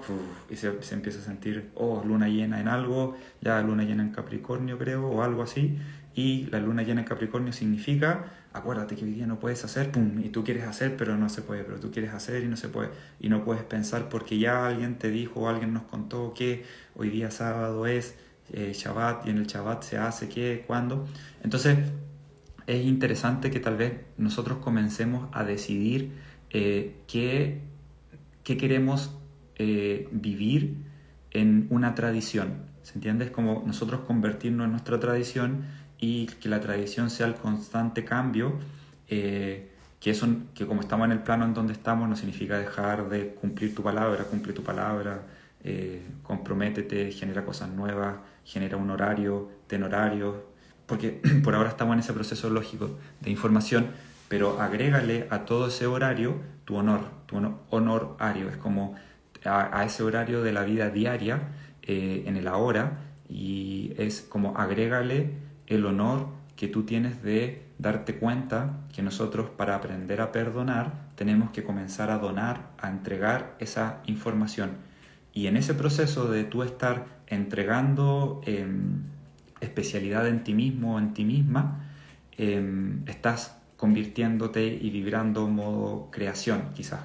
[SPEAKER 1] y se, se, empieza a sentir, oh, luna llena en algo, ya luna llena en Capricornio creo, o algo así, y la luna llena en Capricornio significa acuérdate que hoy día no puedes hacer, y tú quieres hacer, pero no se puede, pero tú quieres hacer y no se puede, y no puedes pensar porque ya alguien te dijo o alguien nos contó que hoy día sábado es eh, Shabbat y en el Shabbat se hace qué, cuándo. Entonces, es interesante que tal vez nosotros comencemos a decidir eh, qué, qué, queremos eh, vivir en una tradición. ¿Se entiende? Es como nosotros convertirnos en nuestra tradición y que la tradición sea el constante cambio, eh, que, eso, que como estamos en el plano en donde estamos no significa dejar de cumplir tu palabra, cumple tu palabra, eh, comprométete, genera cosas nuevas, genera un horario, ten horarios, porque por ahora estamos en ese proceso lógico de información, pero agrégale a todo ese horario tu honor, tu honor, honorario, es como a, ese horario de la vida diaria, eh, en el ahora, y es como agrégale el honor que tú tienes de darte cuenta que nosotros para aprender a perdonar tenemos que comenzar a donar, a entregar esa información. Y en ese proceso de tú estar entregando em, especialidad en ti mismo o en ti misma, em, estás convirtiéndote y vibrando modo creación quizás.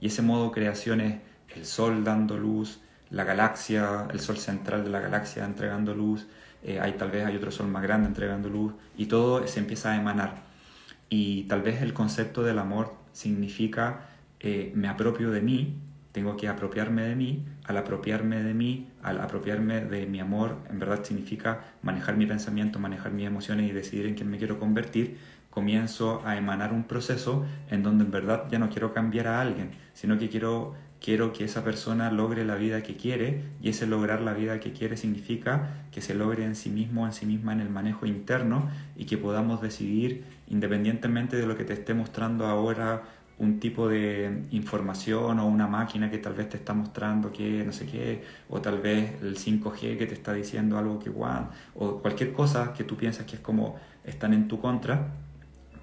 [SPEAKER 1] Y ese modo creación es el sol dando luz, la galaxia, el sol central de la galaxia entregando luz, eh, hay, tal vez hay otro sol más grande entregando luz y todo se empieza a emanar. Y tal vez el concepto del amor significa eh, me apropio de mí, tengo que apropiarme de mí, al apropiarme de mí, al apropiarme de mi amor, en verdad significa manejar mi pensamiento, manejar mis emociones y decidir en quién me quiero convertir, comienzo a emanar un proceso en donde en verdad ya no quiero cambiar a alguien, sino que quiero quiero que esa persona logre la vida que quiere y ese lograr la vida que quiere significa que se logre en sí mismo, en sí misma en el manejo interno y que podamos decidir independientemente de lo que te esté mostrando ahora un tipo de información o una máquina que tal vez te está mostrando que no sé qué, o tal vez el 5G que te está diciendo algo que guau, o cualquier cosa que tú piensas que es como están en tu contra,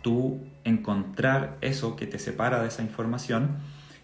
[SPEAKER 1] tú encontrar eso que te separa de esa información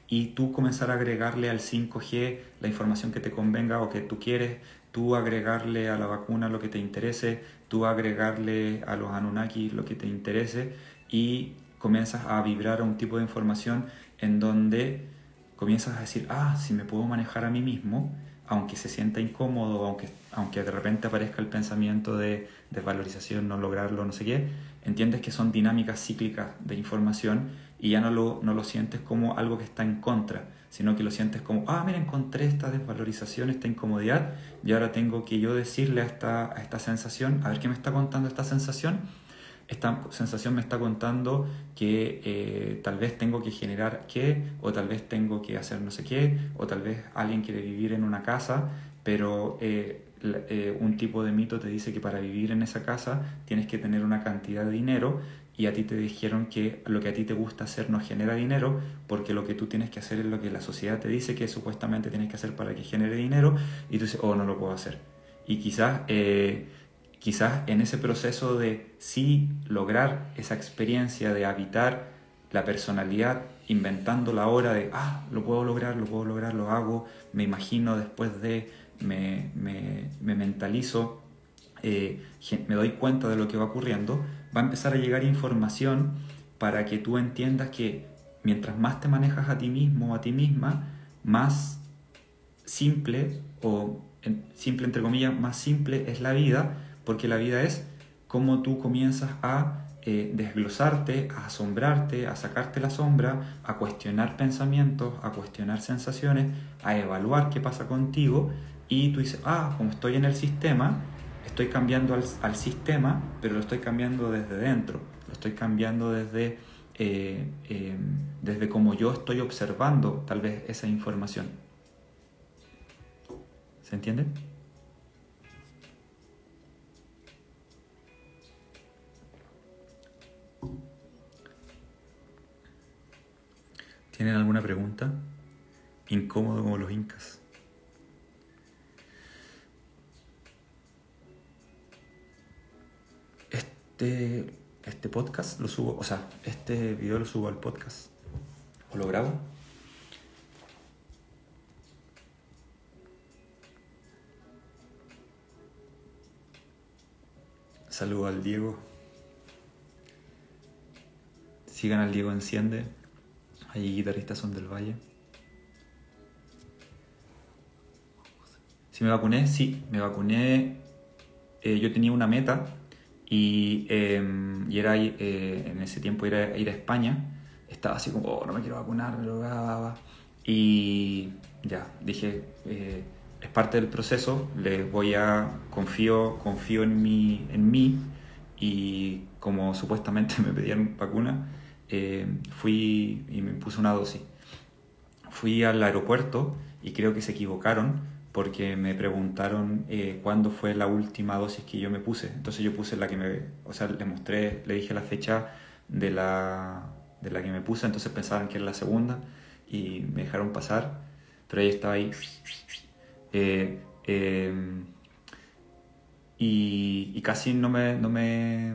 [SPEAKER 1] y tú comenzar a agregarle al 5G la información que te convenga o que tú quieres, tú agregarle a la vacuna lo que te interese, tú agregarle a los Anunnaki lo que te interese y comienzas a vibrar a un tipo de información en donde comienzas a decir, ah, si me puedo manejar a mí mismo, aunque se sienta incómodo, aunque, aunque de repente aparezca el pensamiento de desvalorización, no lograrlo, no sé qué, entiendes que son dinámicas cíclicas de información y ya no lo, no lo sientes como algo que está en contra, sino que lo sientes como, ah, mira, encontré esta desvalorización, esta incomodidad, y ahora tengo que yo decirle a esta, esta sensación, a ver qué me está contando esta sensación, esta sensación me está contando que eh, tal vez tengo que generar qué, o tal vez tengo que hacer no sé qué, o tal vez alguien quiere vivir en una casa, pero eh, eh, un tipo de mito te dice que para vivir en esa casa tienes que tener una cantidad de dinero y a ti te dijeron que lo que a ti te gusta hacer no genera dinero porque lo que tú tienes que hacer es lo que la sociedad te dice que supuestamente tienes que hacer para que genere dinero y tú dices, oh, no lo puedo hacer. Y quizás quizás en ese proceso de sí lograr esa experiencia de habitar la personalidad, inventando la hora de, ah, lo puedo lograr, lo puedo lograr, lo hago, me imagino después de, me, me, me mentalizo, eh, me doy cuenta de lo que va ocurriendo, va a empezar a llegar información para que tú entiendas que mientras más te manejas a ti mismo o a ti misma, más simple o simple entre comillas, más simple es la vida porque la vida es cómo tú comienzas a eh, desglosarte, a asombrarte, a sacarte la sombra, a cuestionar pensamientos, a cuestionar sensaciones, a evaluar qué pasa contigo y tú dices, ah, como estoy en el sistema, estoy cambiando al, sistema, pero lo estoy cambiando desde dentro, lo estoy cambiando desde, eh, em, desde cómo yo estoy observando tal vez esa información. ¿Se entiende? ¿Tienen alguna pregunta? Incómodo como los incas. Este, este podcast lo subo, o sea, este video lo subo al podcast. ¿O lo grabo? Saludo al Diego. Sigan al Diego Enciende. Hay guitarristas son del Valle. Si me vacuné, sí, me vacuné. Eh, yo tenía una meta y, em, y era eh, en ese tiempo ir a, ir a España. Estaba así como, oh, no me quiero vacunar, me lo Y ya, dije, eh, es parte del proceso, les voy a, confío, confío en mí, en mí y como supuestamente me pedían vacuna, eh, fui y me puse una dosis. Fui al aeropuerto y creo que se equivocaron porque me preguntaron eh, cuándo fue la última dosis que yo me puse. Entonces yo puse la que me, o sea, le mostré, le dije la fecha de la, de la que me puse, entonces pensaban que era la segunda y me dejaron pasar, pero ahí estaba ahí. Eh, em, y, y, casi no me, no me,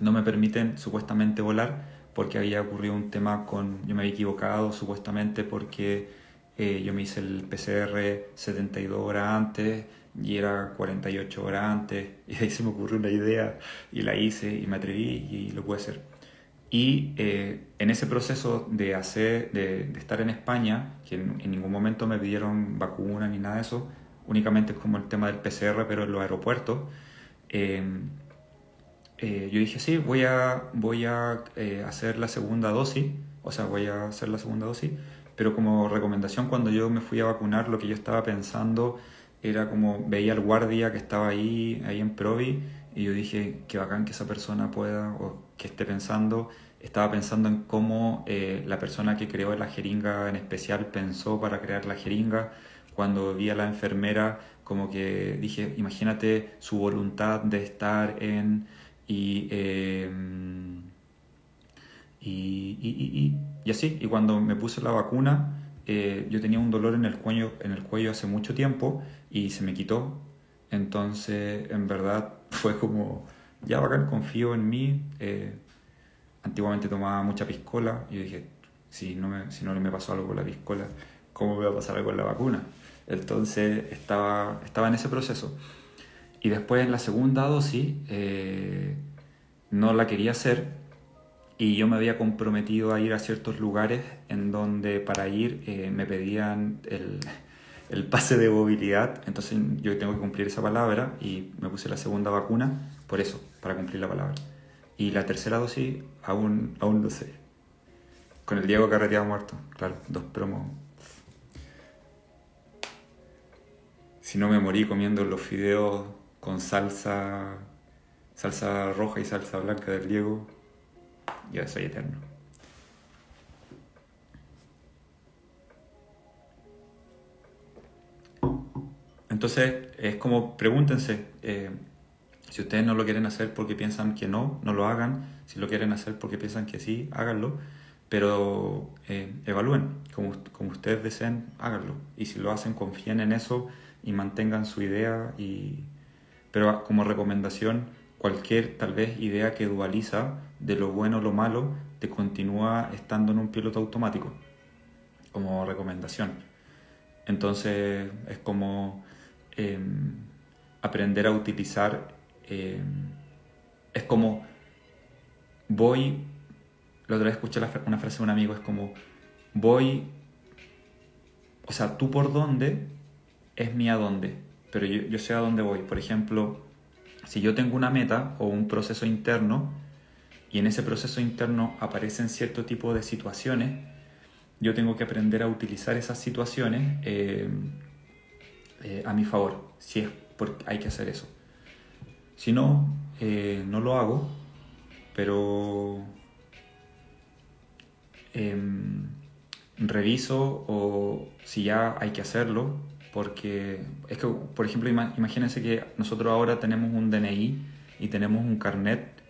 [SPEAKER 1] no me permiten supuestamente volar porque había ocurrido un tema con, yo me había equivocado supuestamente porque eh, yo me hice el PCR 72 horas antes y era 48 horas antes y ahí se me ocurrió una idea y la hice y me atreví y lo pude hacer. Y eh, en ese proceso de, hacer, de, estar en España, que en, ningún momento me pidieron vacuna ni nada de eso, únicamente es como el tema del PCR, pero en los aeropuertos, eh, eh, yo dije, sí, voy a, voy a eh, hacer la segunda dosis, o sea, voy a hacer la segunda dosis, pero como recomendación cuando yo me fui a vacunar, lo que yo estaba pensando era como veía al guardia que estaba ahí, ahí en Provi, y yo dije, qué bacán que esa persona pueda, o que esté pensando, estaba pensando en cómo eh, la persona que creó la jeringa en especial pensó para crear la jeringa, cuando vi a la enfermera, como que dije, imagínate su voluntad de estar en Em, y, y, y, así, y cuando me puse la vacuna, eh, yo tenía un dolor en el, cuello, en el cuello hace mucho tiempo y se me quitó. Entonces, en verdad, fue como, ya bacán, confío en mí. Eh, antiguamente tomaba mucha piscola y yo dije, si no, me, si no me pasó algo con la piscola, ¿cómo me va a pasar algo con la vacuna? Entonces estaba, estaba en ese proceso. Y después en la segunda dosis eh, no la quería hacer y yo me había comprometido a ir a ciertos lugares en donde para ir eh, me pedían el, el, pase de movilidad. Entonces yo tengo que cumplir esa palabra y me puse la segunda vacuna por eso, para cumplir la palabra. Y la tercera dosis aún, aún no sé. Con el Diego Carreteado muerto, claro, dos promos si no me morí comiendo los fideos con salsa, salsa roja y salsa blanca del Diego, ya soy eterno. Entonces, es como, pregúntense, eh, si ustedes no lo quieren hacer porque piensan que no, no lo hagan. Si lo quieren hacer porque piensan que sí, háganlo. Pero eh, evalúen, como, como ustedes deseen, háganlo. Y si lo hacen, confíen en eso y mantengan su idea. Y... Pero como recomendación, cualquier tal vez idea que dualiza de lo bueno o lo malo, te continúa estando en un piloto automático, como recomendación. Entonces es como em, aprender a utilizar, em, es como voy, la otra vez escuché una frase de un amigo, es como voy, o sea, tú por dónde es mi a dónde, pero yo, sé a dónde voy. Por ejemplo, si yo tengo una meta o un proceso interno y en ese proceso interno aparecen cierto tipo de situaciones, yo tengo que aprender a utilizar esas situaciones eh, eh, a mi favor, si es porque hay que hacer eso. Si no, eh, no lo hago, pero em, reviso o si ya hay que hacerlo, porque es que, por ejemplo, imagínense que nosotros ahora tenemos un DNI y tenemos un carnet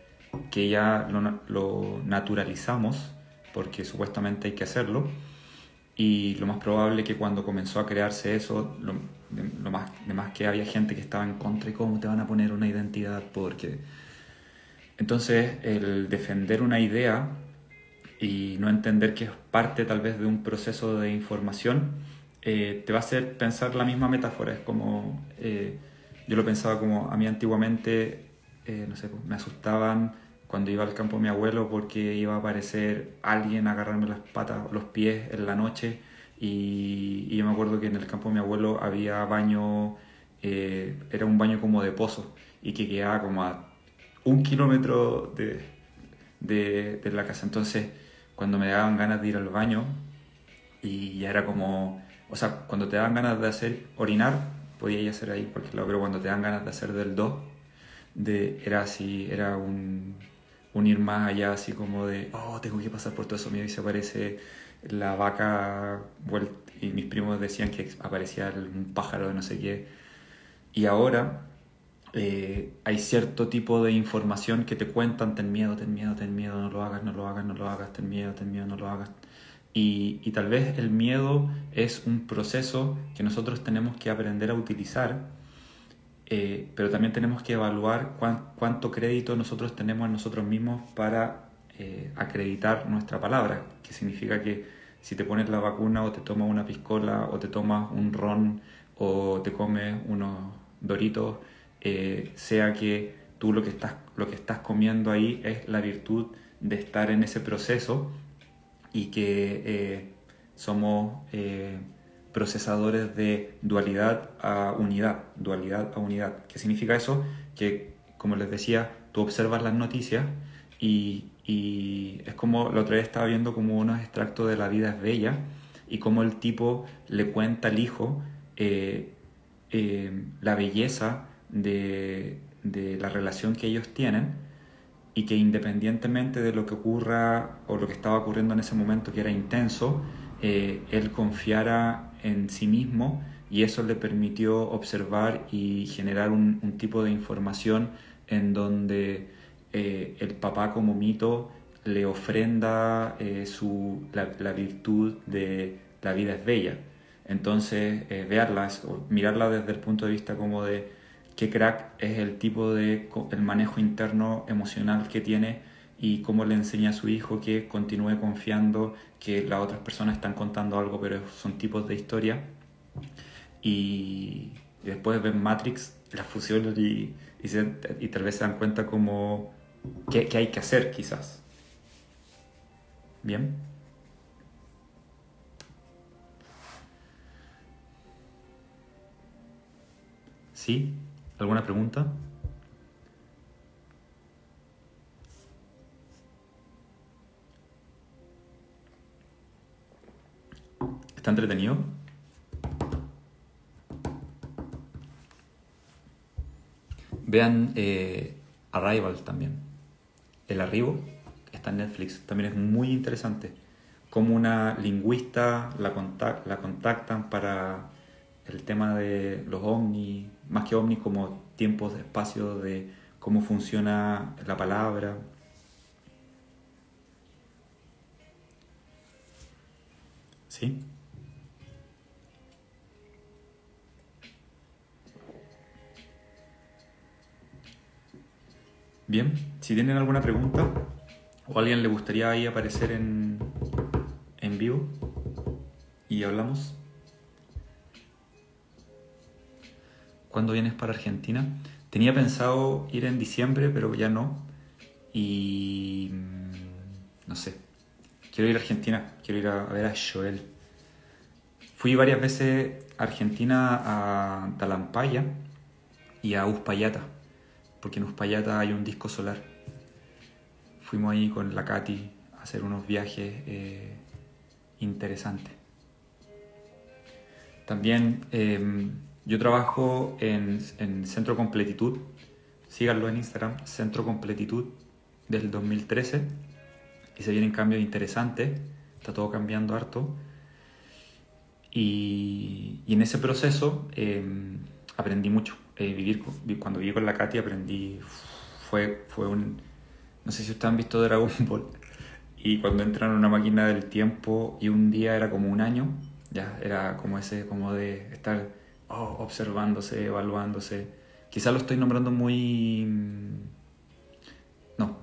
[SPEAKER 1] que ya lo, naturalizamos, porque supuestamente hay que hacerlo, y lo más probable que cuando comenzó a crearse eso, lo, más, de que había gente que estaba en contra y cómo te van a poner una identidad, porque... Entonces, el defender una idea y no entender que es parte tal vez de un proceso de información, eh, te va a hacer pensar la misma metáfora. Es como, eh, yo lo pensaba como a mí antiguamente, eh, no sé, pues, me asustaban cuando iba al campo mi abuelo porque iba a aparecer alguien a agarrarme las patas, los pies en la noche. Y, y yo me acuerdo que en el campo de mi abuelo había baño, era un baño como de pozo y que quedaba como a un kilómetro de, de, de la casa. Entonces, cuando me daban ganas de ir al baño, y ya era como o sea, cuando te dan ganas de hacer orinar, podía hacer ahí porque lado, pero cuando te dan ganas de hacer del do, de, era así, era un, un ir más allá, así como de, oh, tengo que pasar por todo eso mío y se aparece la vaca y mis primos decían que aparecía un pájaro de no sé qué. Y ahora eh, hay cierto tipo de información que te cuentan, ten miedo, ten miedo, ten miedo, no lo hagas, no lo hagas, no lo hagas, ten miedo, ten miedo, no lo hagas. Y, tal vez el miedo es un proceso que nosotros tenemos que aprender a utilizar, eh, pero también tenemos que evaluar cuánto crédito nosotros tenemos en nosotros mismos para eh, acreditar nuestra palabra, que significa que si te pones la vacuna o te tomas una piscola o te tomas un ron o te comes unos doritos, eh, sea que tú lo que, estás, lo que estás comiendo ahí es la virtud de estar en ese proceso y que eh, somos eh, procesadores de dualidad a unidad, dualidad a unidad. ¿Qué significa eso? Que, como les decía, tú observas las noticias y, y es como, la otra vez estaba viendo como unos extractos de La vida es bella y como el tipo le cuenta al hijo eh, la belleza de, de la relación que ellos tienen y que independientemente de lo que ocurra o lo que estaba ocurriendo en ese momento que era intenso, eh, él confiara en sí mismo y eso le permitió observar y generar un, tipo de información en donde eh, el papá como mito le ofrenda eh, su, la, virtud de la vida es bella. Entonces, verlas o mirarla desde el punto de vista como de qué crack es el tipo de el manejo interno emocional que tiene y cómo le enseña a su hijo que continúe confiando que las otras personas están contando algo, pero son tipos de historia. y, después ven Matrix, la fusión y, y, tal vez se dan cuenta como qué, qué hay que hacer quizás. Bien. ¿Sí? ¿Alguna pregunta? ¿Está entretenido? Vean eh, Arrival también. El arribo está en Netflix. También es muy interesante. Como una lingüista la, la contactan para el tema de los ovnis, más que ovnis como tiempos de espacio, de cómo funciona la palabra, ¿Sí? Bien, si tienen alguna pregunta o alguien le gustaría ahí aparecer en, en vivo y hablamos. ¿Cuándo vienes para Argentina? Tenía pensado ir en diciembre, pero ya no. Y mm, no sé. Quiero ir a Argentina, quiero ir a, ver a Joel. Fui varias veces a Argentina a Talampaya y a Uspallata porque en Uspallata hay un disco solar. Fuimos ahí con la Katy a hacer unos viajes eh, interesantes. También em, yo trabajo en, Centro Completitud, síganlo en Instagram, Centro Completitud del 2013 y se vienen cambios interesantes, está todo cambiando harto. Y, en ese proceso em, aprendí mucho. Eh, vivir, cuando viví con la Katy aprendí, fue, fue un, no sé si ustedes han visto Dragon Ball, y cuando entran en una máquina del tiempo y un día era como un año, ya era como ese, como de estar oh, observándose, evaluándose. Quizás lo estoy nombrando muy... No,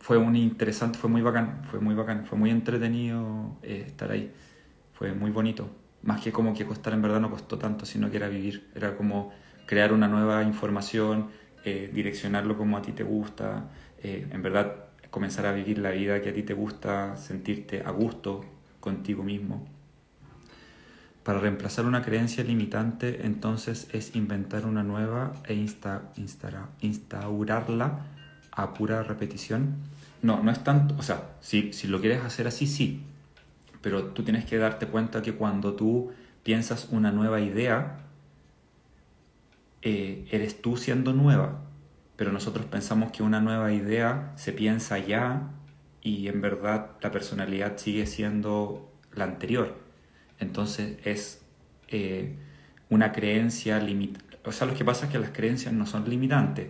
[SPEAKER 1] fue un interesante, fue muy bacán, fue muy bacán, fue muy entretenido eh, estar ahí, fue muy bonito. Más que como que costar en verdad no costó tanto, sino que era vivir, era como crear una nueva información, eh, direccionarlo como a ti te gusta, eh, en verdad comenzar a vivir la vida que a ti te gusta, sentirte a gusto contigo mismo. Para reemplazar una creencia limitante, entonces es inventar una nueva e instaurarla a pura repetición. No, no es tanto, o sea, si, si lo quieres hacer así, sí, pero tú tienes que darte cuenta que cuando tú piensas una nueva idea, eh, eres tú siendo nueva, pero nosotros pensamos que una nueva idea se piensa ya y en verdad la personalidad sigue siendo la anterior. Entonces es eh, una creencia limitada. O sea, lo que pasa es que las creencias no son limitantes.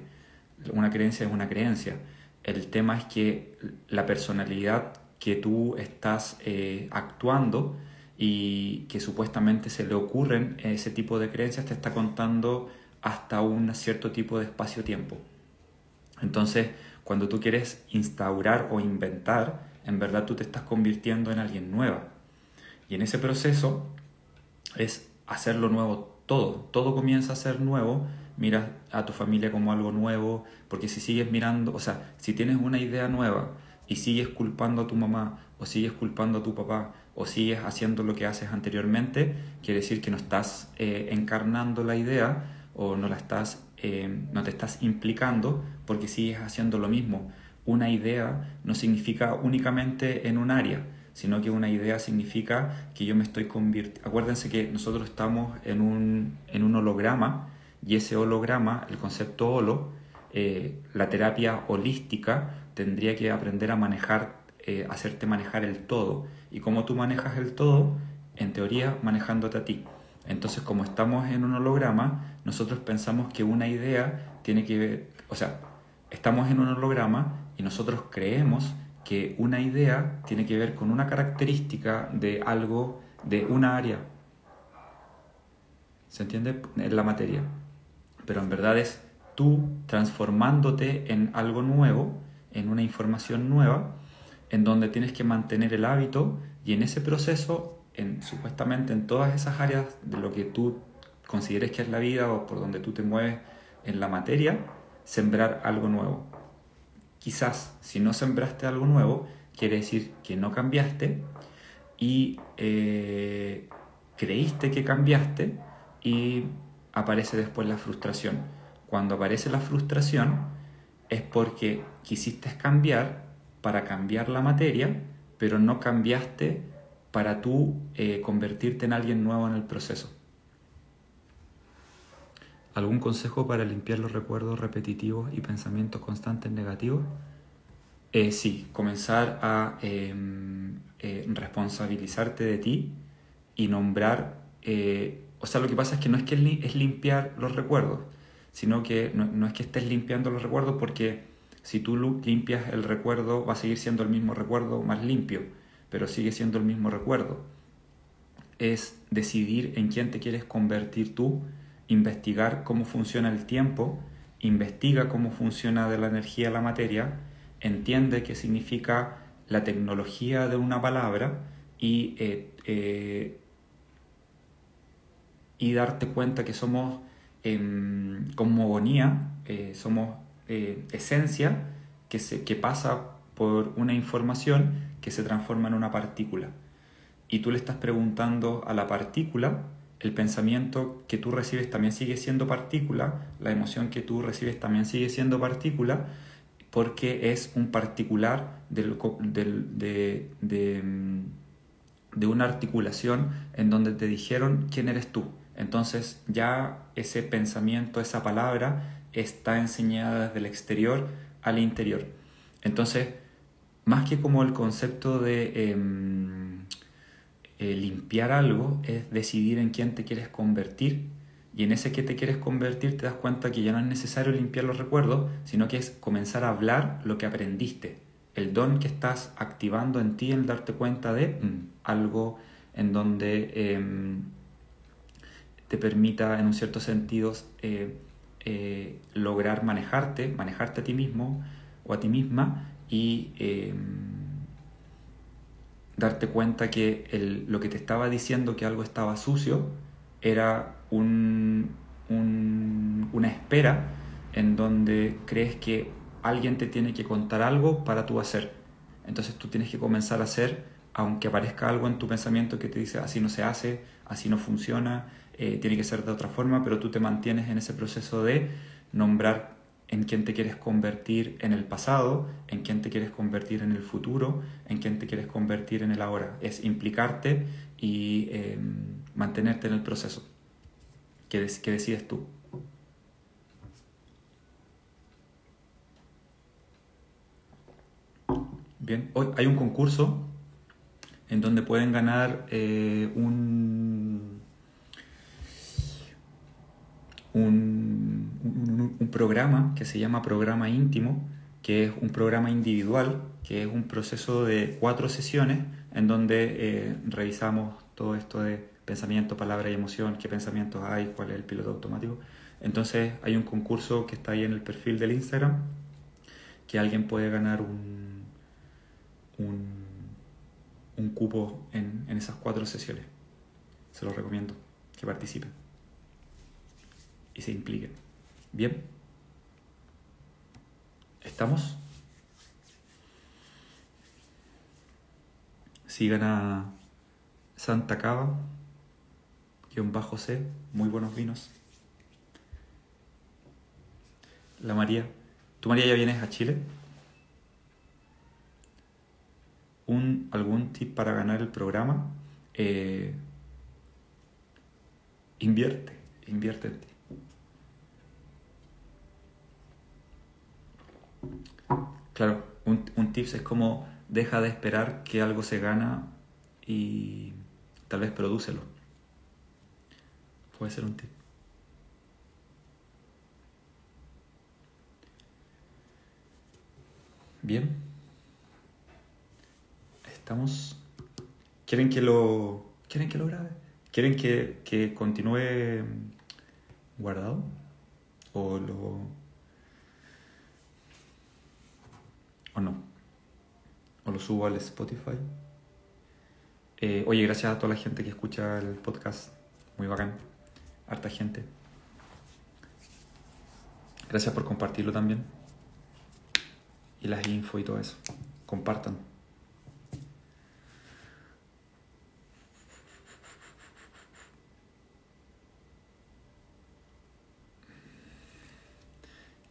[SPEAKER 1] Una creencia es una creencia. El tema es que la personalidad que tú estás eh, actuando y que supuestamente se le ocurren ese tipo de creencias te está contando hasta un cierto tipo de espacio-tiempo. Entonces, cuando tú quieres instaurar o inventar, en verdad tú te estás convirtiendo en alguien nueva. Y en ese proceso es hacerlo nuevo todo. Todo comienza a ser nuevo. Miras a tu familia como algo nuevo, porque si sigues mirando, o sea, si tienes una idea nueva y sigues culpando a tu mamá o sigues culpando a tu papá o sigues haciendo lo que haces anteriormente, quiere decir que no estás eh, encarnando la idea o no la estás, eh, no te estás implicando porque sigues haciendo lo mismo. Una idea no significa únicamente en un área, sino que una idea significa que yo me estoy convirtiendo. Acuérdense que nosotros estamos en un, en un holograma y ese holograma, el concepto holo, eh, la terapia holística tendría que aprender a manejar, eh, hacerte manejar el todo. Y como tú manejas el todo, en teoría manejándote a ti. Entonces, como estamos en un holograma, nosotros pensamos que una idea tiene que ver, o sea, estamos en un holograma y nosotros creemos que una idea tiene que ver con una característica de algo, de una área. ¿Se entiende? En la materia. Pero en verdad es tú transformándote en algo nuevo, en una información nueva, en donde tienes que mantener el hábito y en ese proceso, en, supuestamente en todas esas áreas de lo que tú consideres que es la vida o por donde tú te mueves en la materia, sembrar algo nuevo. Quizás si no sembraste algo nuevo, quiere decir que no cambiaste y eh, creíste que cambiaste y aparece después la frustración. Cuando aparece la frustración es porque quisiste cambiar para cambiar la materia, pero no cambiaste para tú eh, convertirte en alguien nuevo en el proceso. ¿Algún consejo para limpiar los recuerdos repetitivos y pensamientos constantes negativos? Eh, sí, comenzar a em, eh, responsabilizarte de ti y nombrar, eh, o sea, lo que pasa es que no es que es limpiar los recuerdos, sino que no, no, es que estés limpiando los recuerdos porque si tú limpias el recuerdo va a seguir siendo el mismo recuerdo más limpio, pero sigue siendo el mismo recuerdo. Es decidir en quién te quieres convertir tú investigar cómo funciona el tiempo, investiga cómo funciona de la energía la materia, entiende qué significa la tecnología de una palabra y, eh, eh, y darte cuenta que somos eh, cosmogonía, somos eh, esencia que, se, que pasa por una información que se transforma en una partícula. Y tú le estás preguntando a la partícula el pensamiento que tú recibes también sigue siendo partícula, la emoción que tú recibes también sigue siendo partícula, porque es un particular del, de, de, mm, de, una articulación en donde te dijeron quién eres tú. Entonces ya ese pensamiento, esa palabra, está enseñada desde el exterior al interior. Entonces, más que como el concepto de... Em, eh, limpiar algo es decidir en quién te quieres convertir. Y en ese que te quieres convertir te das cuenta que ya no es necesario limpiar los recuerdos, sino que es comenzar a hablar lo que aprendiste, el don que estás activando en ti en darte cuenta de mm, algo en donde em, te permita en un cierto sentido eh, eh, lograr manejarte, manejarte a ti mismo o a ti misma y em, darte cuenta que el, lo que te estaba diciendo que algo estaba sucio era un, una espera en donde crees que alguien te tiene que contar algo para tú hacer. Entonces tú tienes que comenzar a hacer, aunque aparezca algo en tu pensamiento que te dice así no se hace, así no funciona, eh, tiene que ser de otra forma, pero tú te mantienes en ese proceso de nombrar en quién te quieres convertir en el pasado, en quién te quieres convertir en el futuro, en quién te quieres convertir en el ahora. Es implicarte y em, mantenerte en el proceso que decides tú. Bien, hoy hay un concurso en donde pueden ganar eh, un, un un, programa que se llama programa íntimo, que es un programa individual, que es un proceso de cuatro sesiones en donde eh, revisamos todo esto de pensamiento, palabra y emoción, qué pensamientos hay, cuál es el piloto automático. Entonces hay un concurso que está ahí en el perfil del Instagram, que alguien puede ganar un, un, un cupo en, en esas cuatro sesiones. Se lo recomiendo, que participen y se impliquen. Bien. ¿Estamos? Sigan a Santa Cava, guion bajo C, muy buenos vinos. La María. ¿Tú María ya vienes a Chile? Un, ¿Algún tip para ganar el programa? Eh, invierte, invierte en ti. Claro, un, un tips es como deja de esperar que algo se gana y tal vez prodúcelo. Puede ser un tip. Bien. Estamos. ¿Quieren que lo. ¿Quieren que lo grabe? ¿Quieren que, que continúe guardado? ¿O lo o no. O lo subo al Spotify. Eh, oye, gracias a toda la gente que escucha el podcast. Muy bacán. harta gente. Gracias por compartirlo también. Y las info y todo eso. Compartan.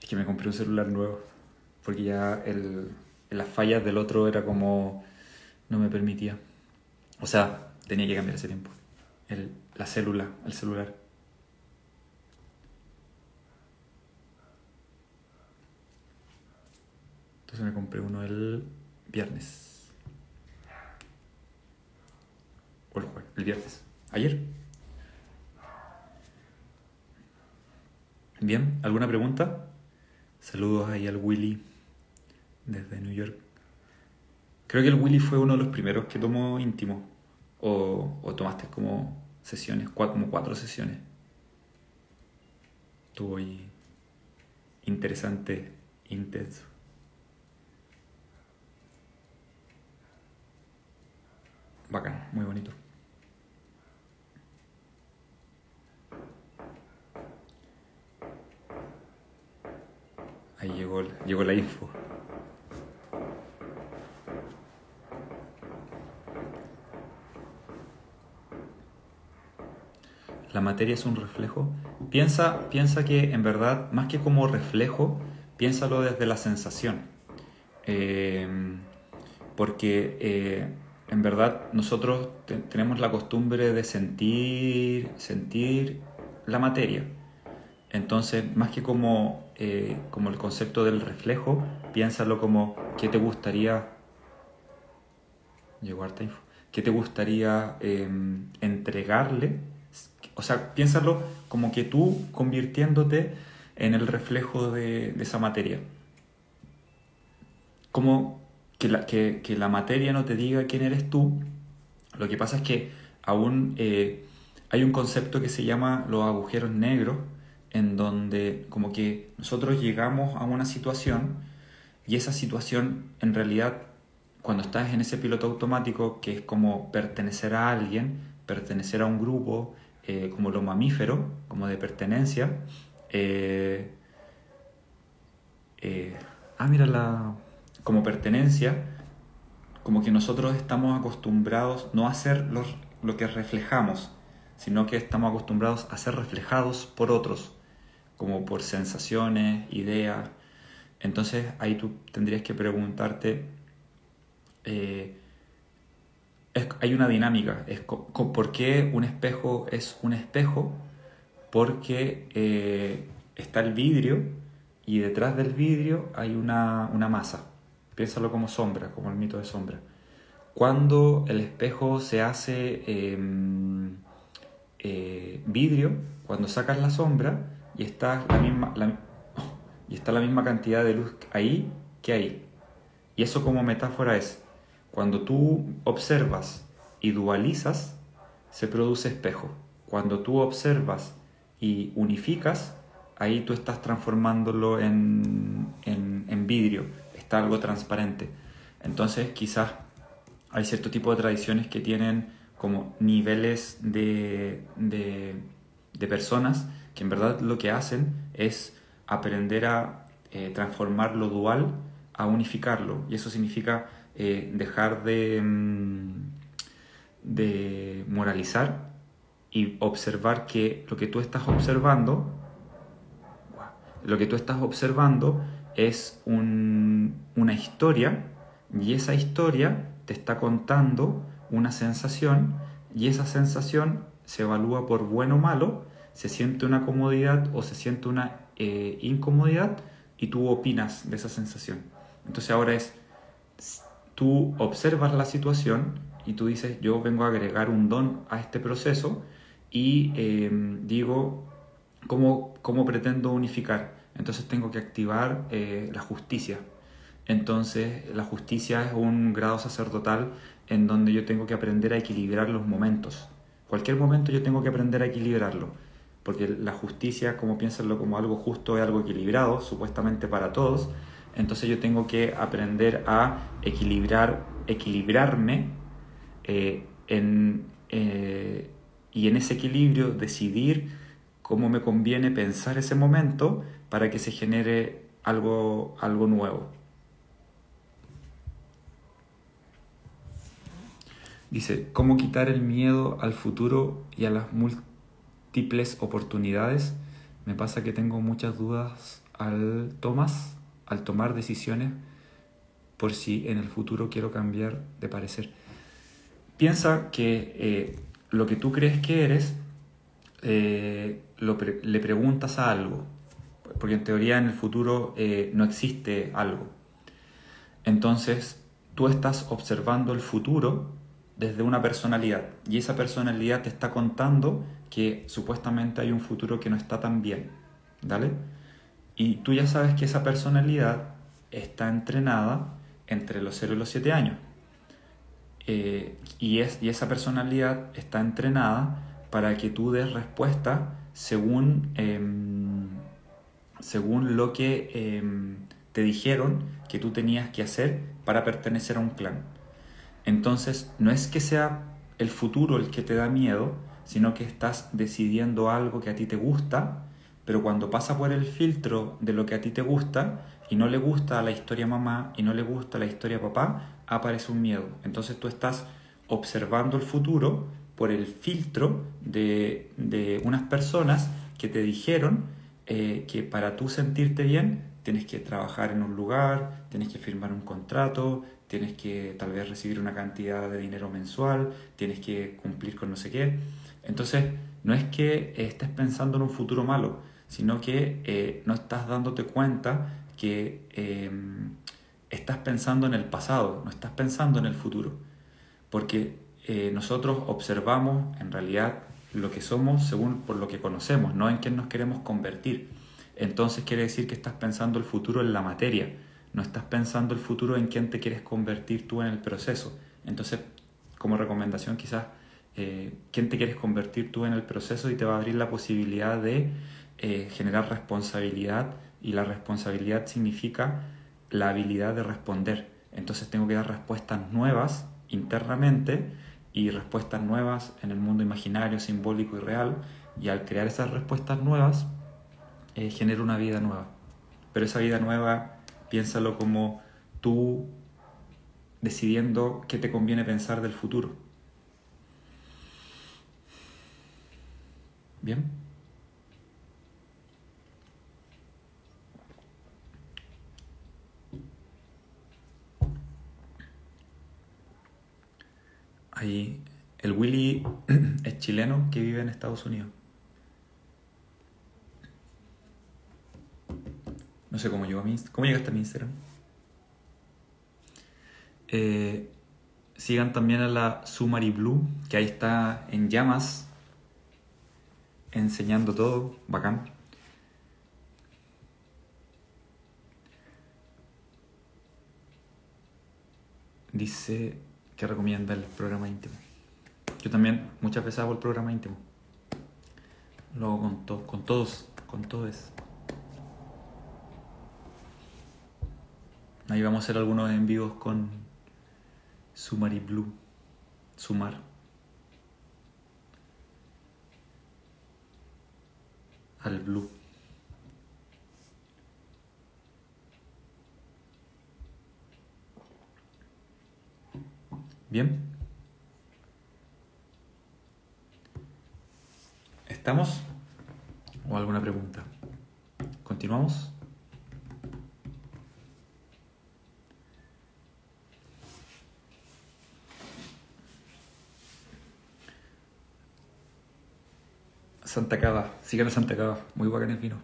[SPEAKER 1] Es que me compré un celular nuevo. Porque ya el, las fallas del otro era como... No me permitía. O sea, tenía que cambiar ese tiempo. El, la célula, el celular. Entonces me compré uno el viernes. O el jueves, el viernes. Ayer. Bien, ¿alguna pregunta? Saludos ahí al Willy desde New York. Creo que el Willy fue uno de los primeros que tomó íntimo. O, o tomaste como sesiones, como cuatro sesiones. Estuvo ahí interesante, intenso. Bacán, muy bonito. Ahí llegó, llegó la info. La materia es un reflejo. Piensa, piensa que en verdad, más que como reflejo, piénsalo desde la sensación. Eh, porque eh, en verdad nosotros tenemos la costumbre de sentir, sentir la materia. Entonces, más que como, eh, como el concepto del reflejo, piénsalo como qué te gustaría. ¿Qué te gustaría em, entregarle? O sea, piénsalo como que tú convirtiéndote en el reflejo de, de esa materia. Como que la, que, que la, materia no te diga quién eres tú. Lo que pasa es que aún eh, hay un concepto que se llama los agujeros negros, en donde como que nosotros llegamos a una situación y esa situación en realidad cuando estás en ese piloto automático que es como pertenecer a alguien, pertenecer a un grupo, eh, como lo mamífero, como de pertenencia. Eh, ah, mira la como pertenencia, como que nosotros estamos acostumbrados no a ser lo que reflejamos, sino que estamos acostumbrados a ser reflejados por otros, como por sensaciones, ideas. Entonces ahí tú tendrías que preguntarte, eh, hay una dinámica, es ¿por qué un espejo es un espejo? Porque eh, está el vidrio y detrás del vidrio hay una, una masa. Piénsalo como sombra, como el mito de sombra. Cuando el espejo se hace em, eh, vidrio, cuando sacas la sombra y está la, misma, y está la misma cantidad de luz ahí que ahí. Y eso como metáfora es, cuando tú observas y dualizas, se produce espejo. Cuando tú observas y unificas, ahí tú estás transformándolo en, en, vidrio algo transparente. Entonces quizás hay cierto tipo de tradiciones que tienen como niveles de, de, personas que en verdad lo que hacen es aprender a eh, transformar lo dual a unificarlo. Y eso significa eh, dejar de, mm, de moralizar y observar que lo que tú estás observando, lo que tú estás observando es una historia y esa historia te está contando una sensación y esa sensación se evalúa por bueno o malo, se siente una comodidad o se siente una eh, incomodidad y tú opinas de esa sensación. Entonces ahora es, tú observas la situación y tú dices, yo vengo a agregar un don a este proceso y em, digo, ¿cómo, ¿cómo pretendo unificar? entonces tengo que activar eh, la justicia. Entonces la justicia es un grado sacerdotal en donde yo tengo que aprender a equilibrar los momentos. Cualquier momento yo tengo que aprender a equilibrarlo, porque la justicia, como piénsenlo como algo justo, es algo equilibrado, supuestamente para todos. Entonces yo tengo que aprender a equilibrar, equilibrarme eh, en, eh, y en ese equilibrio decidir cómo me conviene pensar ese momento para que se genere algo, algo nuevo. Dice, ¿cómo quitar el miedo al futuro y a las múltiples oportunidades? Me pasa que tengo muchas dudas al tomas, al tomar decisiones por si en el futuro quiero cambiar de parecer. Piensa que eh, lo que tú crees que eres, eh, le preguntas a algo, porque en teoría en el futuro eh, no existe algo. Entonces, tú estás observando el futuro desde una personalidad y esa personalidad te está contando que supuestamente hay un futuro que no está tan bien, ¿dale? Y tú ya sabes que esa personalidad está entrenada entre los 0 y los 7 años. Eh, y, es, y esa personalidad está entrenada para que tú des respuesta según, em, según lo que em, te dijeron que tú tenías que hacer para pertenecer a un clan. Entonces, no es que sea el futuro el que te da miedo, sino que estás decidiendo algo que a ti te gusta, pero cuando pasa por el filtro de lo que a ti te gusta y no le gusta la historia mamá y no le gusta la historia papá, aparece un miedo. Entonces tú estás observando el futuro por el filtro de, unas personas que te dijeron eh, que para tú sentirte bien tienes que trabajar en un lugar, tienes que firmar un contrato, tienes que tal vez recibir una cantidad de dinero mensual, tienes que cumplir con no sé qué. Entonces, no es que estés pensando en un futuro malo, sino que eh, no estás dándote cuenta que em, estás pensando en el pasado, no estás pensando en el futuro. Porque eh, nosotros observamos en realidad lo que somos según por lo que conocemos, no en quién nos queremos convertir. Entonces quiere decir que estás pensando el futuro en la materia, no estás pensando el futuro en quién te quieres convertir tú en el proceso. Entonces, como recomendación quizás, eh, quién te quieres convertir tú en el proceso y te va a abrir la posibilidad de eh, generar responsabilidad y la responsabilidad significa la habilidad de responder. Entonces tengo que dar respuestas nuevas internamente y respuestas nuevas en el mundo imaginario, simbólico y real. Y al crear esas respuestas nuevas, eh, genero una vida nueva. Pero esa vida nueva Piénsalo como tú decidiendo qué te conviene pensar del futuro. ¿Bien? Ahí, el Willy es chileno que vive en Estados Unidos. No sé cómo llegó a mi ¿Cómo llegaste a mi Instagram? Eh, sigan también a la Sumari Blue, que ahí está en llamas, enseñando todo, bacán. Dice que recomienda el programa íntimo. Yo también muchas veces hago el programa íntimo. Lo hago con, con todos, con todos. Ahí vamos a hacer algunos en vivos con Sumari Blue. Sumar. Al Blue. Bien. ¿Estamos? ¿O alguna pregunta? ¿Continuamos? Santa Cava, sigan a Santa Cava, muy bacán el vino.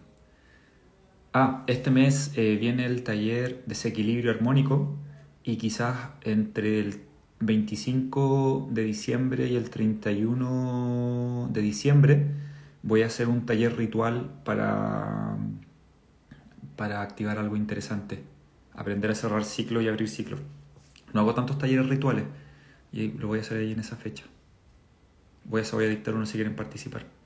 [SPEAKER 1] Ah, este mes eh, viene el taller desequilibrio armónico y quizás entre el 25 de diciembre y el 31 de diciembre voy a hacer un taller ritual para, para activar algo interesante, aprender a cerrar ciclo y abrir ciclo. No hago tantos talleres rituales y lo voy a hacer ahí en esa fecha. Voy a, voy a dictar uno si quieren participar.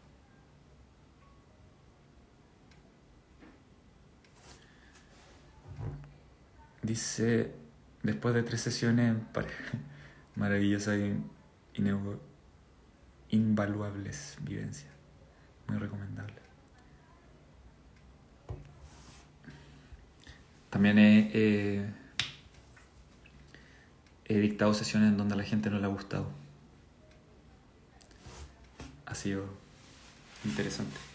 [SPEAKER 1] Dice, después de tres sesiones maravillosas e invaluables vivencias, muy recomendable. También he, he dictado sesiones en donde a la gente no le ha gustado. Ha sido interesante.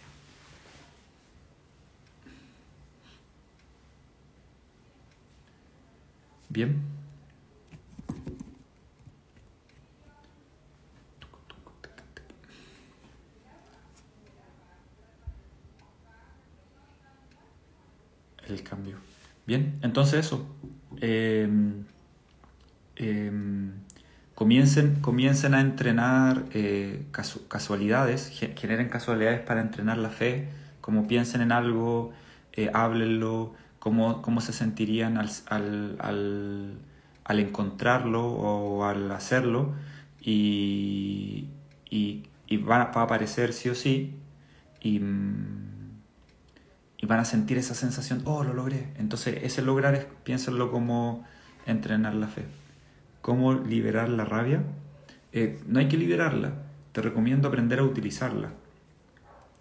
[SPEAKER 1] Bien. El cambio. Bien, entonces eso. Em, em, comiencen, comiencen a entrenar eh, casualidades, generen casualidades para entrenar la fe, como piensen en algo, eh, háblenlo, cómo, cómo se sentirían al, al, al, encontrarlo o al hacerlo y, y, va, a aparecer sí o sí y, y, van a sentir esa sensación, oh, lo logré. Entonces ese lograr es, piénsenlo como entrenar la fe. ¿Cómo liberar la rabia? Eh, no hay que liberarla, te recomiendo aprender a utilizarla.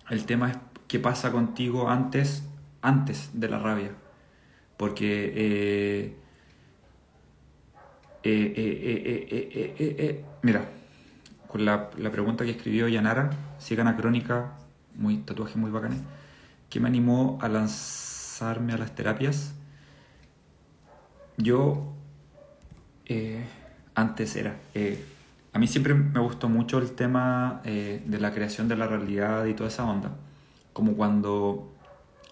[SPEAKER 1] El tema es qué pasa contigo antes, antes de la rabia. Porque eh, eh, mira, con la, pregunta que escribió Yanara, sigan a crónica, muy tatuaje muy bacán, que me animó a lanzarme a las terapias. Yo antes era. a mí siempre me gustó mucho el tema de la creación de la realidad y toda esa onda. Como cuando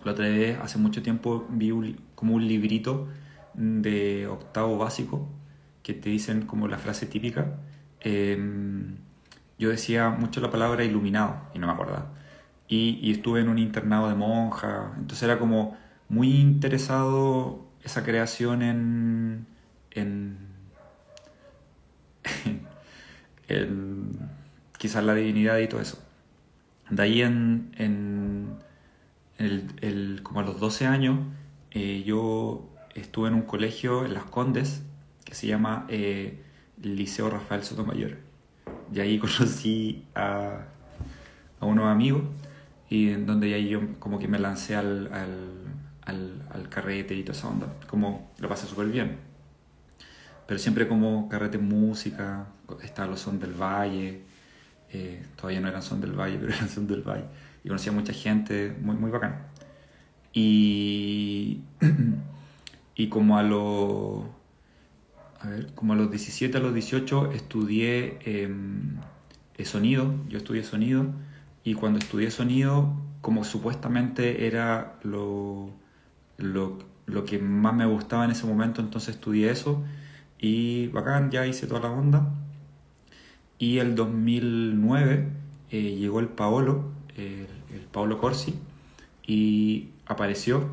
[SPEAKER 1] la otra vez, hace mucho tiempo, vi como un librito de octavo básico que te dicen como la frase típica. Em, yo decía mucho la palabra iluminado y no me acordaba. Y, estuve en un internado de monja, entonces era como muy interesado esa creación en, en, quizás la divinidad y todo eso. De ahí en, en el, como a los 12 años, eh, yo estuve en un colegio en Las Condes que se llama eh, Liceo Rafael Sotomayor. Y ahí conocí a, a unos amigos y en donde ahí yo como que me lancé al, al, al, carrete y toda esa onda. Como lo pasé súper bien. Pero siempre como carrete música, estaba los Son del Valle, eh, todavía no eran Son del Valle, pero eran Son del Valle y conocía mucha gente, muy, muy bacán. Y, y como a los a ver, como a los 17, a los 18 estudié em, sonido, yo estudié sonido y cuando estudié sonido, como supuestamente era lo, lo, lo, que más me gustaba en ese momento, entonces estudié eso y bacán, ya hice toda la onda. Y el 2009 eh, llegó el Paolo, el, Pablo Corsi y apareció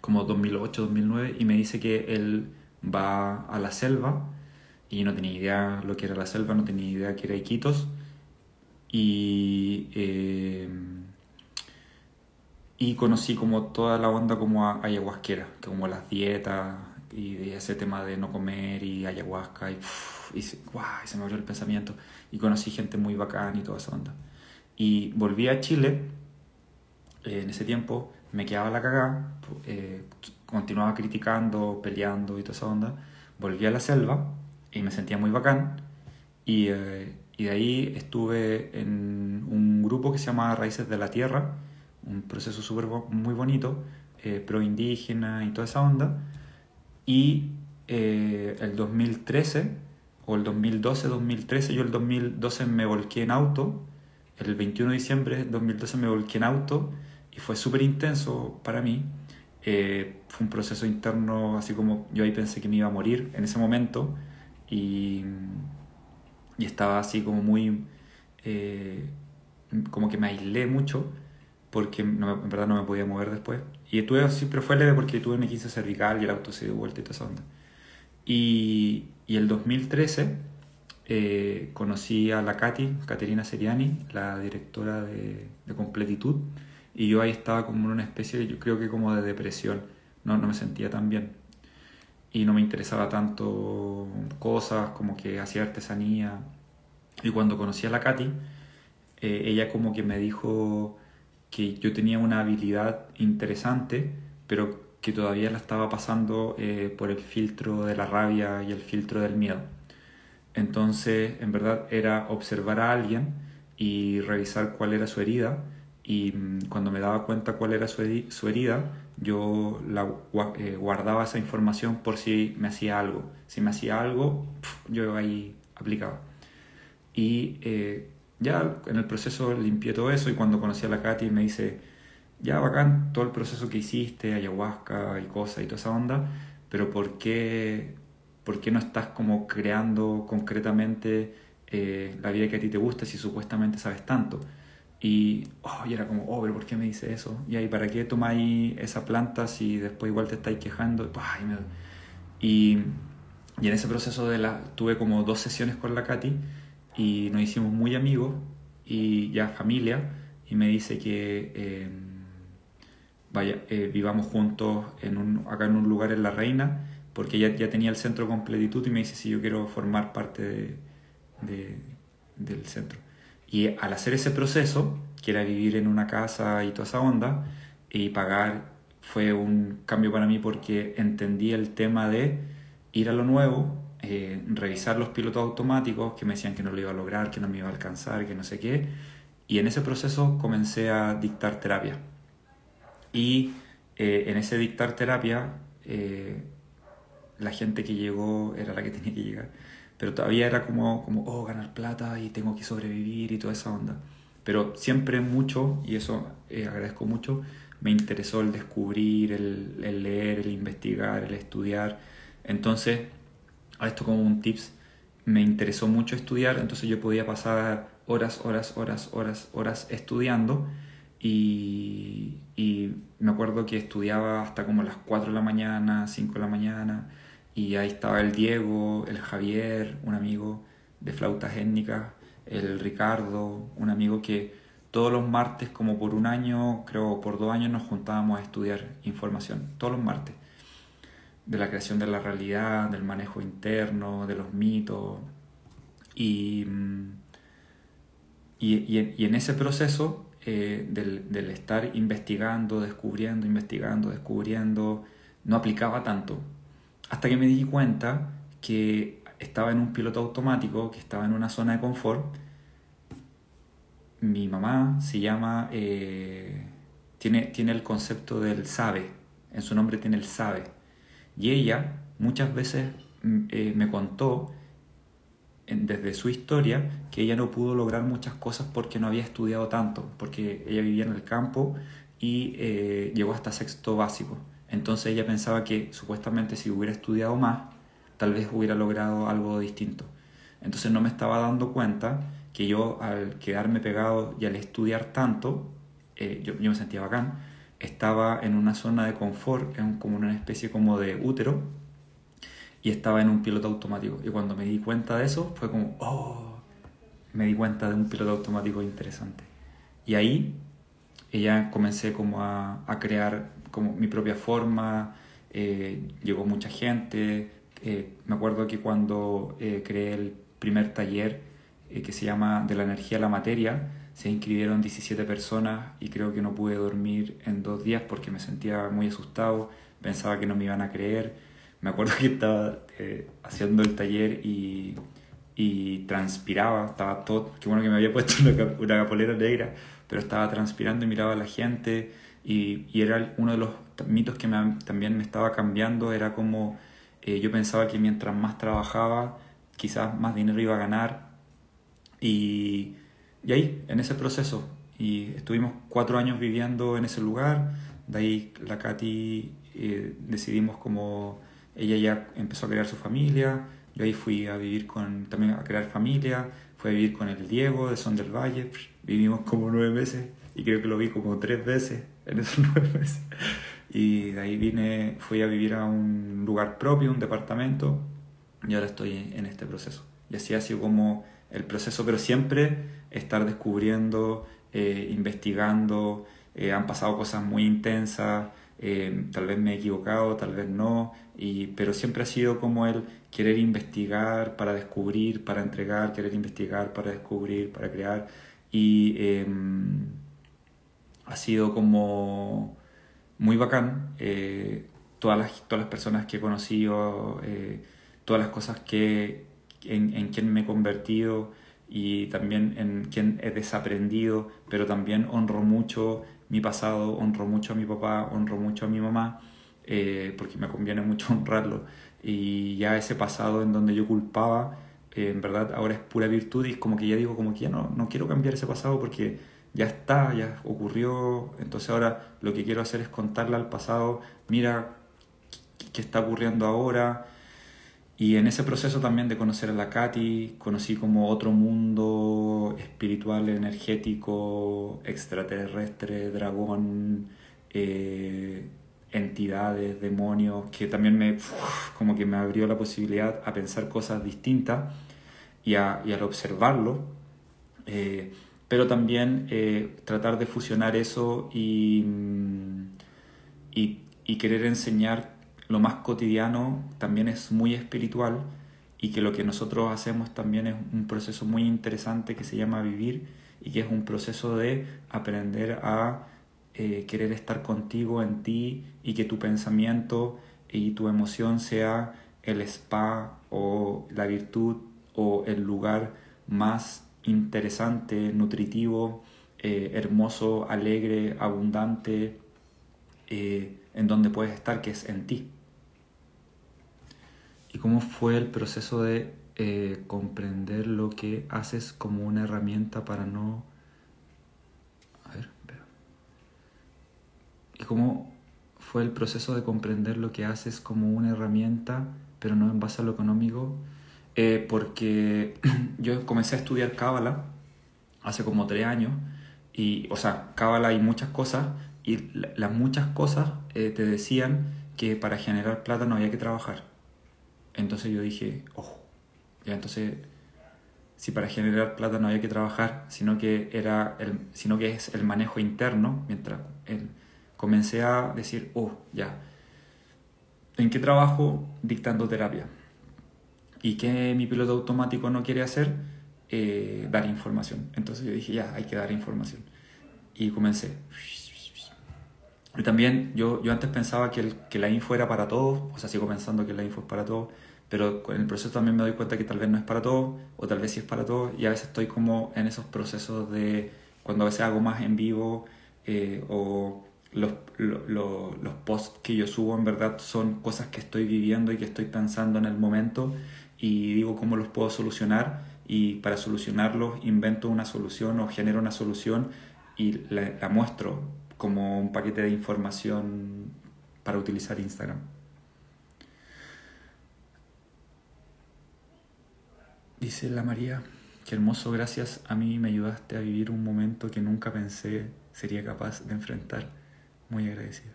[SPEAKER 1] como 2008-2009 y me dice que él va a la selva y no tenía idea lo que era la selva, no tenía idea que era Iquitos y, eh, y conocí como toda la onda como ayahuasquera, como las dietas y ese tema de no comer y ayahuasca y, y, se, se me abrió el pensamiento y conocí gente muy bacán y toda esa onda. Y volví a Chile, eh, en ese tiempo me quedaba la cagada, eh, continuaba criticando, peleando y toda esa onda. Volví a la selva y me sentía muy bacán. Y, eh, y de ahí estuve en un grupo que se llama Raíces de la Tierra, un proceso súper muy bonito, pro indígena y toda esa onda. Y el 2013, o el 2012, 2013, yo el 2012 me volqué en auto el 21 de diciembre de 2012 me volqué en auto y fue súper intenso para mí. Eh, fue un proceso interno, así como yo ahí pensé que me iba a morir en ese momento y, y estaba así como muy, eh, como que me aislé mucho porque en verdad no me podía mover después. Y tuve, siempre fue leve porque tuve una 15 cervical y el auto se dio vuelta y toda esa onda. Y, y el 2013 eh, conocí a la Katy, Caterina Seriani, la directora de, Completitud, y yo ahí estaba como en una especie, yo creo que como de depresión, no, no me sentía tan bien. Y no me interesaba tanto cosas como que hacía artesanía. Y cuando conocí a la Katy, eh, ella como que me dijo que yo tenía una habilidad interesante, pero que todavía la estaba pasando eh, por el filtro de la rabia y el filtro del miedo. Entonces, en verdad, era observar a alguien y revisar cuál era su herida. Y mm, cuando me daba cuenta cuál era su, herida, yo la, eh, guardaba esa información por si me hacía algo. Si me hacía algo, yo ahí aplicaba. Y eh, ya en el proceso limpié todo eso y cuando conocí a la Katy me dice, ya bacán todo el proceso que hiciste, ayahuasca y cosas y toda esa onda, pero ¿por qué, por qué no estás como creando concretamente eh, la vida que a ti te gusta si supuestamente sabes tanto? Y, oh, era como, oh, pero ¿por qué me dice eso? Y ahí, ¿para qué tomáis esa planta si después igual te estáis quejando? Y, y en ese proceso de la, tuve como dos sesiones con la Katy y nos hicimos muy amigos y ya familia y me dice que eh, vaya, eh, vivamos juntos en un, acá en un lugar en La Reina porque ella ya tenía el centro completitud y me dice si yo quiero formar parte de, del centro. Y al hacer ese proceso, que era vivir en una casa y toda esa onda, y pagar, fue un cambio para mí porque entendí el tema de ir a lo nuevo, eh, revisar los pilotos automáticos que me decían que no lo iba a lograr, que no me iba a alcanzar, que no sé qué. Y en ese proceso comencé a dictar terapia. Y eh, en ese dictar terapia, eh, la gente que llegó era la que tenía que llegar. Pero todavía era como, como, oh, ganar plata y tengo que sobrevivir y toda esa onda. Pero siempre mucho, y eso agradezco mucho, me interesó el descubrir, el, el leer, el investigar, el estudiar. Entonces, a esto como un tips, me interesó mucho estudiar, entonces yo podía pasar horas, horas, horas, horas, horas estudiando y, me acuerdo que estudiaba hasta como las 4 de la mañana, 5 de la mañana y ahí estaba el Diego, el Javier, un amigo de flautas étnicas, el Ricardo, un amigo que todos los martes, como por un año, creo por dos años, nos juntábamos a estudiar información, todos los martes de la creación de la realidad, del manejo interno, de los mitos. Y, mm, y, en ese proceso eh, del, estar investigando, descubriendo, investigando, descubriendo, no aplicaba tanto. Hasta que me di cuenta que estaba en un piloto automático, que estaba en una zona de confort. Mi mamá se llama, eh, tiene, tiene el concepto del sabe, en su nombre tiene el sabe y ella muchas veces mm, eh, me contó desde su historia que ella no pudo lograr muchas cosas porque no había estudiado tanto, porque ella vivía en el campo y eh, llegó hasta sexto básico. Entonces ella pensaba que supuestamente si hubiera estudiado más, tal vez hubiera logrado algo distinto. Entonces no me estaba dando cuenta que yo al quedarme pegado y al estudiar tanto, eh, yo, yo me sentía bacán, estaba en una zona de confort, como una especie como de útero, y estaba en un piloto automático. Y cuando me di cuenta de eso, fue como, oh, me di cuenta de un piloto automático interesante. Y ahí ella comencé como a crear como mi propia forma, eh, llegó mucha gente. Eh, me acuerdo que cuando eh, creé el primer taller que se llama De la energía a la materia, se inscribieron 17 personas y creo que no pude dormir en dos días porque me sentía muy asustado, pensaba que no me iban a creer. Me acuerdo que estaba eh, haciendo el taller y, y, transpiraba, estaba todo, qué bueno que me había puesto una, una capolera negra, pero estaba transpirando y miraba a la gente y, era uno de los mitos que también me estaba cambiando, era como eh, yo pensaba que mientras más trabajaba, quizás más dinero iba a ganar y y ahí, en ese proceso, y estuvimos cuatro años viviendo en ese lugar, de ahí la Katy eh, decidimos como ella ya empezó a crear su familia, yo ahí fui a vivir con, también a crear familia, fui a vivir con el Diego de Son del Valle, vivimos como nueve meses y creo que lo vi como tres veces en esos nueve meses. Y de ahí vine, fui a vivir a un lugar propio, un departamento, y ahora estoy en este proceso. Y así ha sido como el proceso, pero siempre estar descubriendo, eh, investigando, eh, han pasado cosas muy intensas, eh, tal vez me he equivocado, tal vez no, y, pero siempre ha sido como el querer investigar para descubrir, para entregar, querer investigar para descubrir, para crear, y em, ha sido como muy bacán. todas, las, todas las personas que he conocido, todas las cosas que, en, en quien me he convertido y también en quien he desaprendido, pero también honro mucho mi pasado, honro mucho a mi papá, honro mucho a mi mamá, eh, porque me conviene mucho honrarlo. Y ya ese pasado en donde yo culpaba, eh, en verdad ahora es pura virtud y como que ya digo como que ya no, no quiero cambiar ese pasado porque ya está, ya ocurrió, entonces ahora lo que quiero hacer es contarle al pasado, mira qué está ocurriendo ahora, y en ese proceso también de conocer a la Katy, conocí como otro mundo espiritual, energético, extraterrestre, dragón, eh, entidades, demonios, que también me, como que me abrió la posibilidad a pensar cosas distintas y, a, y al observarlo, eh, pero también eh, tratar de fusionar eso y, y, y querer enseñar lo más cotidiano también es muy espiritual y que lo que nosotros hacemos también es un proceso muy interesante que se llama vivir y que es un proceso de aprender a eh, querer estar contigo en ti y que tu pensamiento y tu emoción sea el spa o la virtud o el lugar más interesante, nutritivo, eh, hermoso, alegre, abundante, eh, en donde puedes estar, que es en ti. Y cómo fue el proceso de eh, comprender lo que haces como una herramienta para no... A ver, espera. Y cómo fue el proceso de comprender lo que haces como una herramienta, pero no en base a lo económico, eh, porque yo comencé a estudiar Cábala hace como tres años, y, o sea, Cábala hay muchas cosas, y las muchas cosas eh, te decían que para generar plata no había que trabajar entonces yo dije, ojo, ya entonces, si para generar plata no había que trabajar, sino que, era el, sino que es el manejo interno, mientras comencé a decir, oh, ya, ¿en qué trabajo? Dictando terapia. ¿Y qué mi piloto automático no quiere hacer? Eh, dar información. Entonces yo dije, ya, hay que dar información. Y comencé. Y también yo, yo antes pensaba que, el, que la info era para todos, o sea, sigo pensando que la info es para todos, pero en el proceso también me doy cuenta que tal vez no es para todos, o tal vez sí es para todos, y a veces estoy como en esos procesos de cuando a veces hago más en vivo, eh, o los, los posts que yo subo en verdad son cosas que estoy viviendo y que estoy pensando en el momento, y digo cómo los puedo solucionar, y para solucionarlos invento una solución o genero una solución y la, muestro como un paquete de información para utilizar Instagram. Dice la María, qué hermoso, gracias a mí me ayudaste a vivir un momento que nunca pensé sería capaz de enfrentar. Muy agradecida.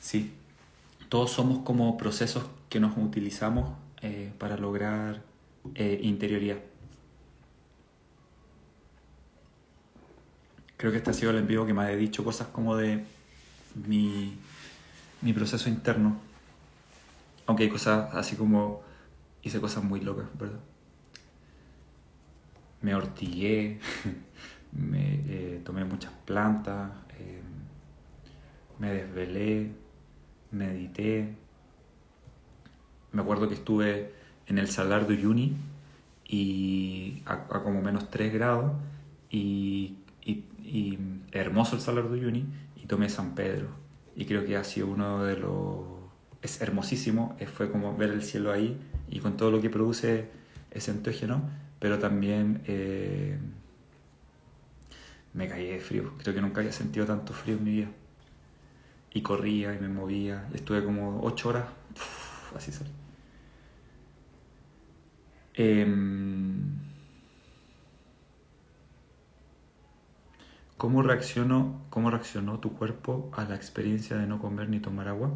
[SPEAKER 1] Sí, todos somos como procesos que nos utilizamos eh, para lograr eh, interioridad. Creo que este ha sido el envío que me ha dicho cosas como de mi, mi proceso interno. Aunque hay cosas así como hice cosas muy locas, ¿verdad? Me ortigué, me eh, tomé muchas plantas, eh, me desvelé, medité. Me acuerdo que estuve en el Salar de Uyuni y a, como menos 3 grados y, hermoso el Salar de Uyuni y tomé San Pedro y creo que ha sido uno de los es hermosísimo, fue como ver el cielo ahí y con todo lo que produce ese entógeno, pero también eh, me caí de frío. Creo que nunca había sentido tanto frío en mi vida. Y corría y me movía. Estuve como ocho horas. así sale. Em, ¿Cómo reaccionó, ¿Cómo reaccionó tu cuerpo a la experiencia de no comer ni tomar agua?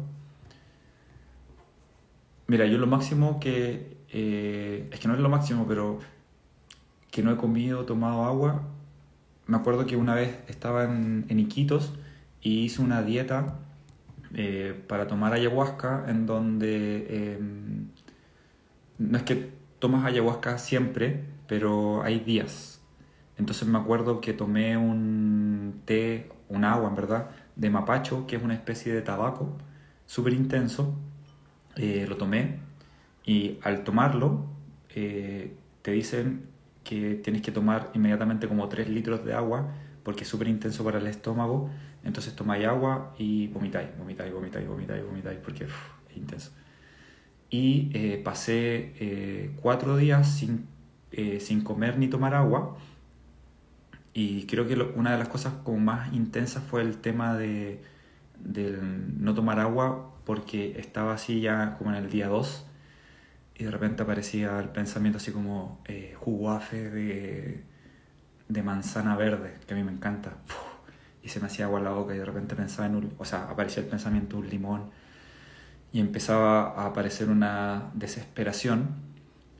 [SPEAKER 1] Mira, yo lo máximo que... Eh, es que no es lo máximo, pero que no he comido, tomado agua. Me acuerdo que una vez estaba en, Iquitos y hice una dieta eh, para tomar ayahuasca en donde em, no es que tomas ayahuasca siempre, pero hay días. Entonces me acuerdo que tomé un té, un agua en verdad, de mapacho, que es una especie de tabaco súper intenso. Eh, lo tomé y al tomarlo eh, te dicen que tienes que tomar inmediatamente como 3 litros de agua porque es súper intenso para el estómago. Entonces tomáis agua y vomitáis, vomitáis, vomitáis, vomitáis, vomitáis porque es intenso. Y eh, pasé eh, cuatro días sin, eh, sin comer ni tomar agua. Y creo que una de las cosas como más intensas fue el tema de, no tomar agua porque estaba así ya como en el día 2 y de repente aparecía el pensamiento así como juguafe de, de manzana verde, que a mí me encanta. y se me hacía agua la boca y de repente pensaba en un, o sea, aparecía el pensamiento un limón y empezaba a aparecer una desesperación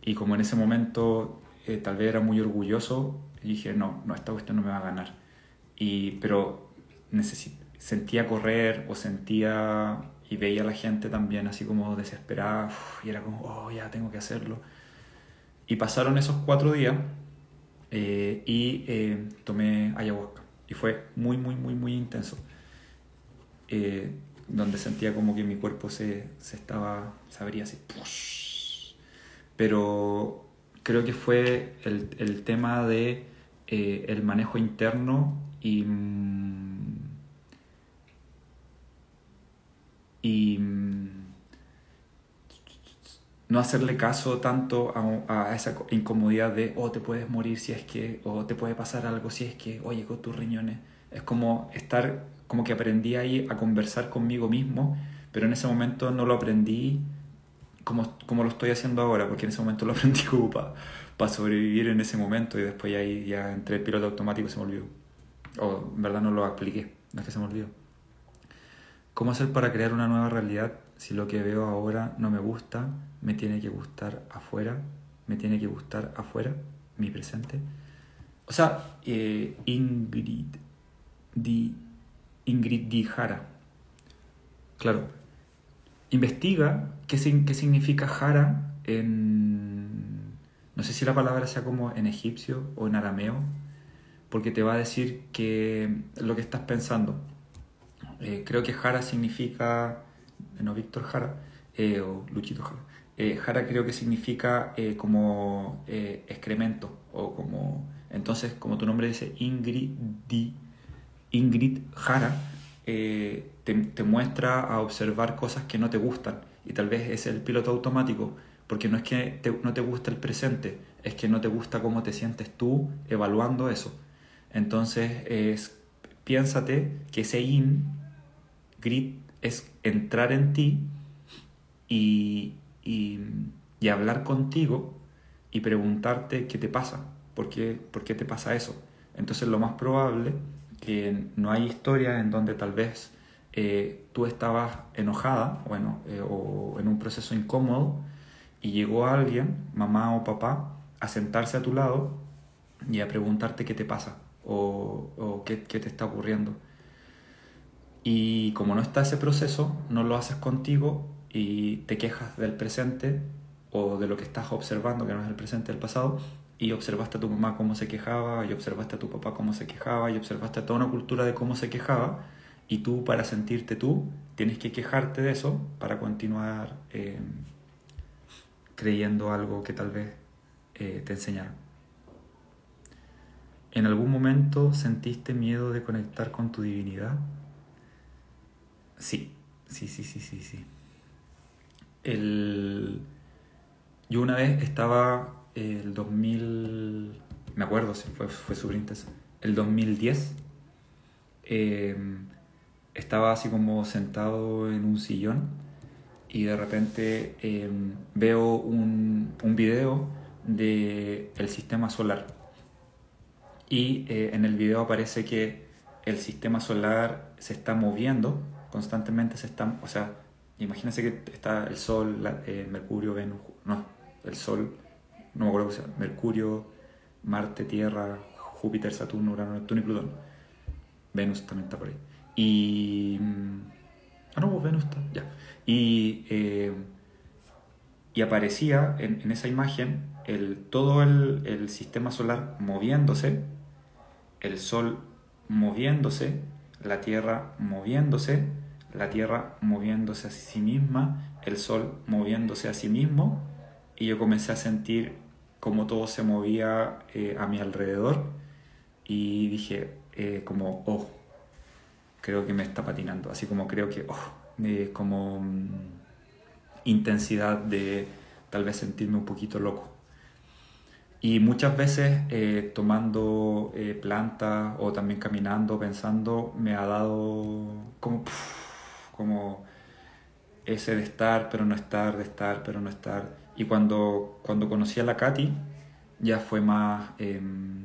[SPEAKER 1] y como en ese momento eh, tal vez era muy orgulloso, dije, no, no, esta cuestión no me va a ganar. Y, pero sentía correr o sentía y veía a la gente también así como desesperada y era como, oh, ya tengo que hacerlo. Y pasaron esos cuatro días eh, y eh, tomé ayahuasca y fue muy, muy, muy, muy intenso. Donde sentía como que mi cuerpo se, se estaba, se abría así. Pero creo que fue el, el tema de el manejo interno y... Mm, y mm, no hacerle caso tanto a, esa incomodidad de, oh, te puedes morir si es que, o te puede pasar algo si es que, oye, con tus riñones. Es como estar, como que aprendí ahí a conversar conmigo mismo, pero en ese momento no lo aprendí como, como lo estoy haciendo ahora, porque en ese momento lo aprendí como para sobrevivir en ese momento y después ahí ya entré el piloto automático y se me olvidó. O en verdad no lo apliqué, no es que se me olvidó. ¿Cómo hacer para crear una nueva realidad si lo que veo ahora no me gusta? Me tiene que gustar afuera, me tiene que gustar afuera, mi presente. O sea, eh, Ingrid, di, Ingrid Dijara. Claro, investiga qué, qué significa Jara en... No sé si la palabra sea como en egipcio o en arameo, porque te va a decir que lo que estás pensando eh, creo que Jara significa, no Víctor Jara, eh, o Luchito Jara. Eh, Jara creo que significa como excremento, o como, entonces como tu nombre dice Ingrid, Ingrid Jara, te, te, muestra a observar cosas que no te gustan, y tal vez es el piloto automático, porque no es que no te gusta el presente, es que no te gusta cómo te sientes tú evaluando eso. Entonces es, piénsate que ese in grit es entrar en ti y, y, hablar contigo y preguntarte qué te pasa, por qué, por qué te pasa eso. Entonces lo más probable que no hay historia en donde tal vez eh, tú estabas enojada bueno, eh, o en un proceso incómodo y llegó alguien, mamá o papá, a sentarse a tu lado y a preguntarte qué te pasa o, qué, qué te está ocurriendo. Y como no está ese proceso, no lo haces contigo y te quejas del presente o de lo que estás observando, que no es el presente, el pasado, y observaste a tu mamá cómo se quejaba, y observaste a tu papá cómo se quejaba, y observaste a toda una cultura de cómo se quejaba, y tú para sentirte tú tienes que quejarte de eso para continuar eh, creyendo algo que tal vez eh, te enseñaron. ¿En algún momento sentiste miedo de conectar con tu divinidad? Sí, sí, sí, sí, sí, sí. El... Yo una vez estaba el 2000, me acuerdo, sí, fue, fue súper intenso. El 2010 em, estaba así como sentado en un sillón y de repente em, veo un, un video del el sistema solar. Y eh, en el video aparece que el sistema solar se está moviendo constantemente se están, o sea, imagínense que está el Sol, eh, Mercurio, Venus, no, el Sol, no me acuerdo sea, Mercurio, Marte, Tierra, Júpiter, Saturno, Urano, Neptuno y Plutón. Venus también está por ahí. Y... Mm, ah, no, pues Venus está, ya. Y, eh, y aparecía en, en, esa imagen el, todo el, el sistema solar moviéndose, el Sol moviéndose, la Tierra moviéndose, la Tierra moviéndose a sí misma, el Sol moviéndose a sí mismo, y yo comencé a sentir cómo todo se movía eh, a mi alrededor, y dije eh, como, oh, creo que me está patinando, así como creo que, oh, como mm, intensidad de tal vez sentirme un poquito loco. Y muchas veces eh, tomando eh, plantas o también caminando, pensando, me ha dado como, como ese de estar pero no estar, de estar pero no estar. Y cuando, cuando conocí a la Katy, ya fue más, em,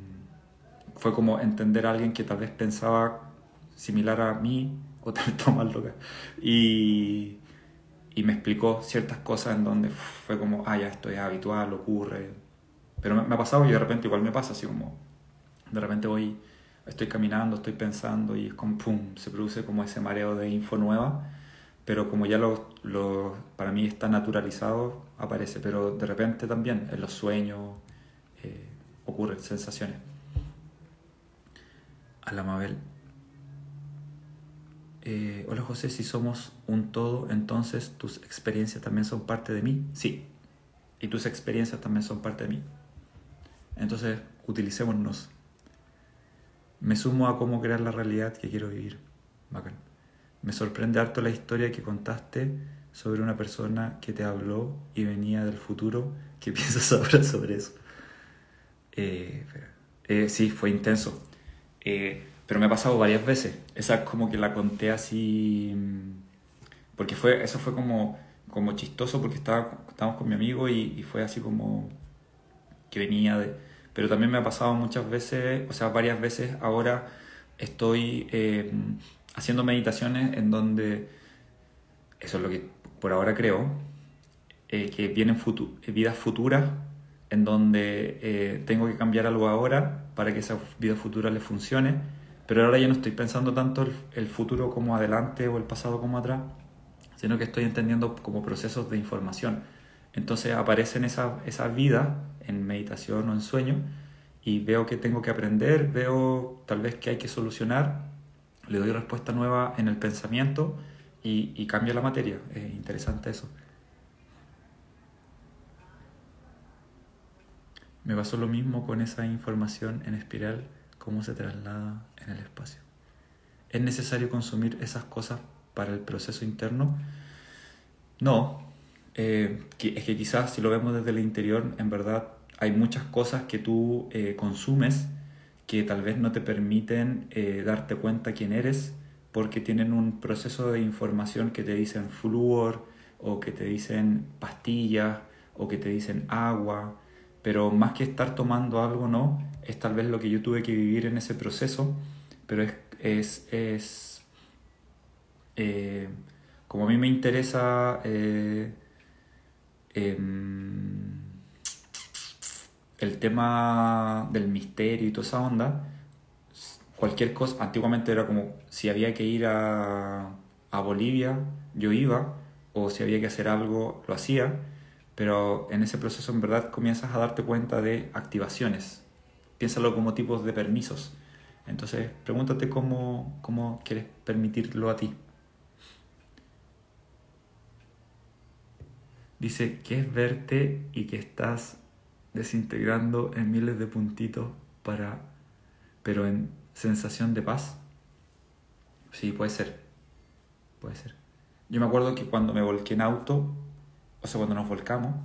[SPEAKER 1] fue como entender a alguien que tal vez pensaba similar a mí o tal vez más loca. Y, y me explicó ciertas cosas en donde fue como, ah, ya esto es habitual, ocurre pero me, ha pasado y de repente igual me pasa, así como, de repente voy, estoy caminando, estoy pensando y es como, pum, se produce como ese mareo de info nueva, pero como ya lo, lo para mí está naturalizado, aparece, pero de repente también en los sueños eh, ocurren sensaciones. A la Mabel. Eh, hola José, si somos un todo, entonces tus experiencias también son parte de mí. Sí, y tus experiencias también son parte de mí. Entonces, utilicémonos. Me sumo a cómo crear la realidad que quiero vivir. Bacán. Me sorprende harto la historia que contaste sobre una persona que te habló y venía del futuro. ¿Qué piensas ahora sobre eso? Eh, eh, sí, fue intenso. Eh, pero me ha pasado varias veces. Esa como que la conté así. Mm, porque fue, eso fue como, como chistoso porque estaba, estábamos con mi amigo y fue así como que venía de, pero también me ha pasado muchas veces, o sea, varias veces ahora estoy eh, haciendo meditaciones en donde, eso es lo que por ahora creo, eh, que vienen eh, vidas futuras en donde tengo que cambiar algo ahora para que esa vida futura le funcione, pero ahora ya no estoy pensando tanto el, futuro como adelante o el pasado como atrás, sino que estoy entendiendo como procesos de información. Entonces aparecen esas esa vidas en meditación o en sueño y veo que tengo que aprender, veo tal vez que hay que solucionar, le doy respuesta nueva en el pensamiento y, cambia la materia. Es interesante eso. Me pasó lo mismo con esa información en espiral, cómo se traslada en el espacio. ¿Es necesario consumir esas cosas para el proceso interno? No, eh, es que quizás si lo vemos desde el interior, en verdad hay muchas cosas que tú eh, consumes que tal vez no te permiten eh, darte cuenta quién eres porque tienen un proceso de información que te dicen flúor o que te dicen pastillas o que te dicen agua, pero más que estar tomando algo, no, es tal vez lo que yo tuve que vivir en ese proceso, pero es, es, es eh, como a mí me interesa em, el tema del misterio y toda esa onda, cualquier cosa, antiguamente era como si había que ir a, a Bolivia, yo iba, o si había que hacer algo, lo hacía, pero en ese proceso en verdad comienzas a darte cuenta de activaciones. Piénsalo como tipos de permisos. Entonces, pregúntate cómo, cómo quieres permitirlo a ti. Dice que es verte y que estás desintegrando en miles de puntitos para, pero sensación de paz. Sí, puede ser. Puede ser. Yo me acuerdo que cuando me volqué en auto, o sea, cuando nos volcamos,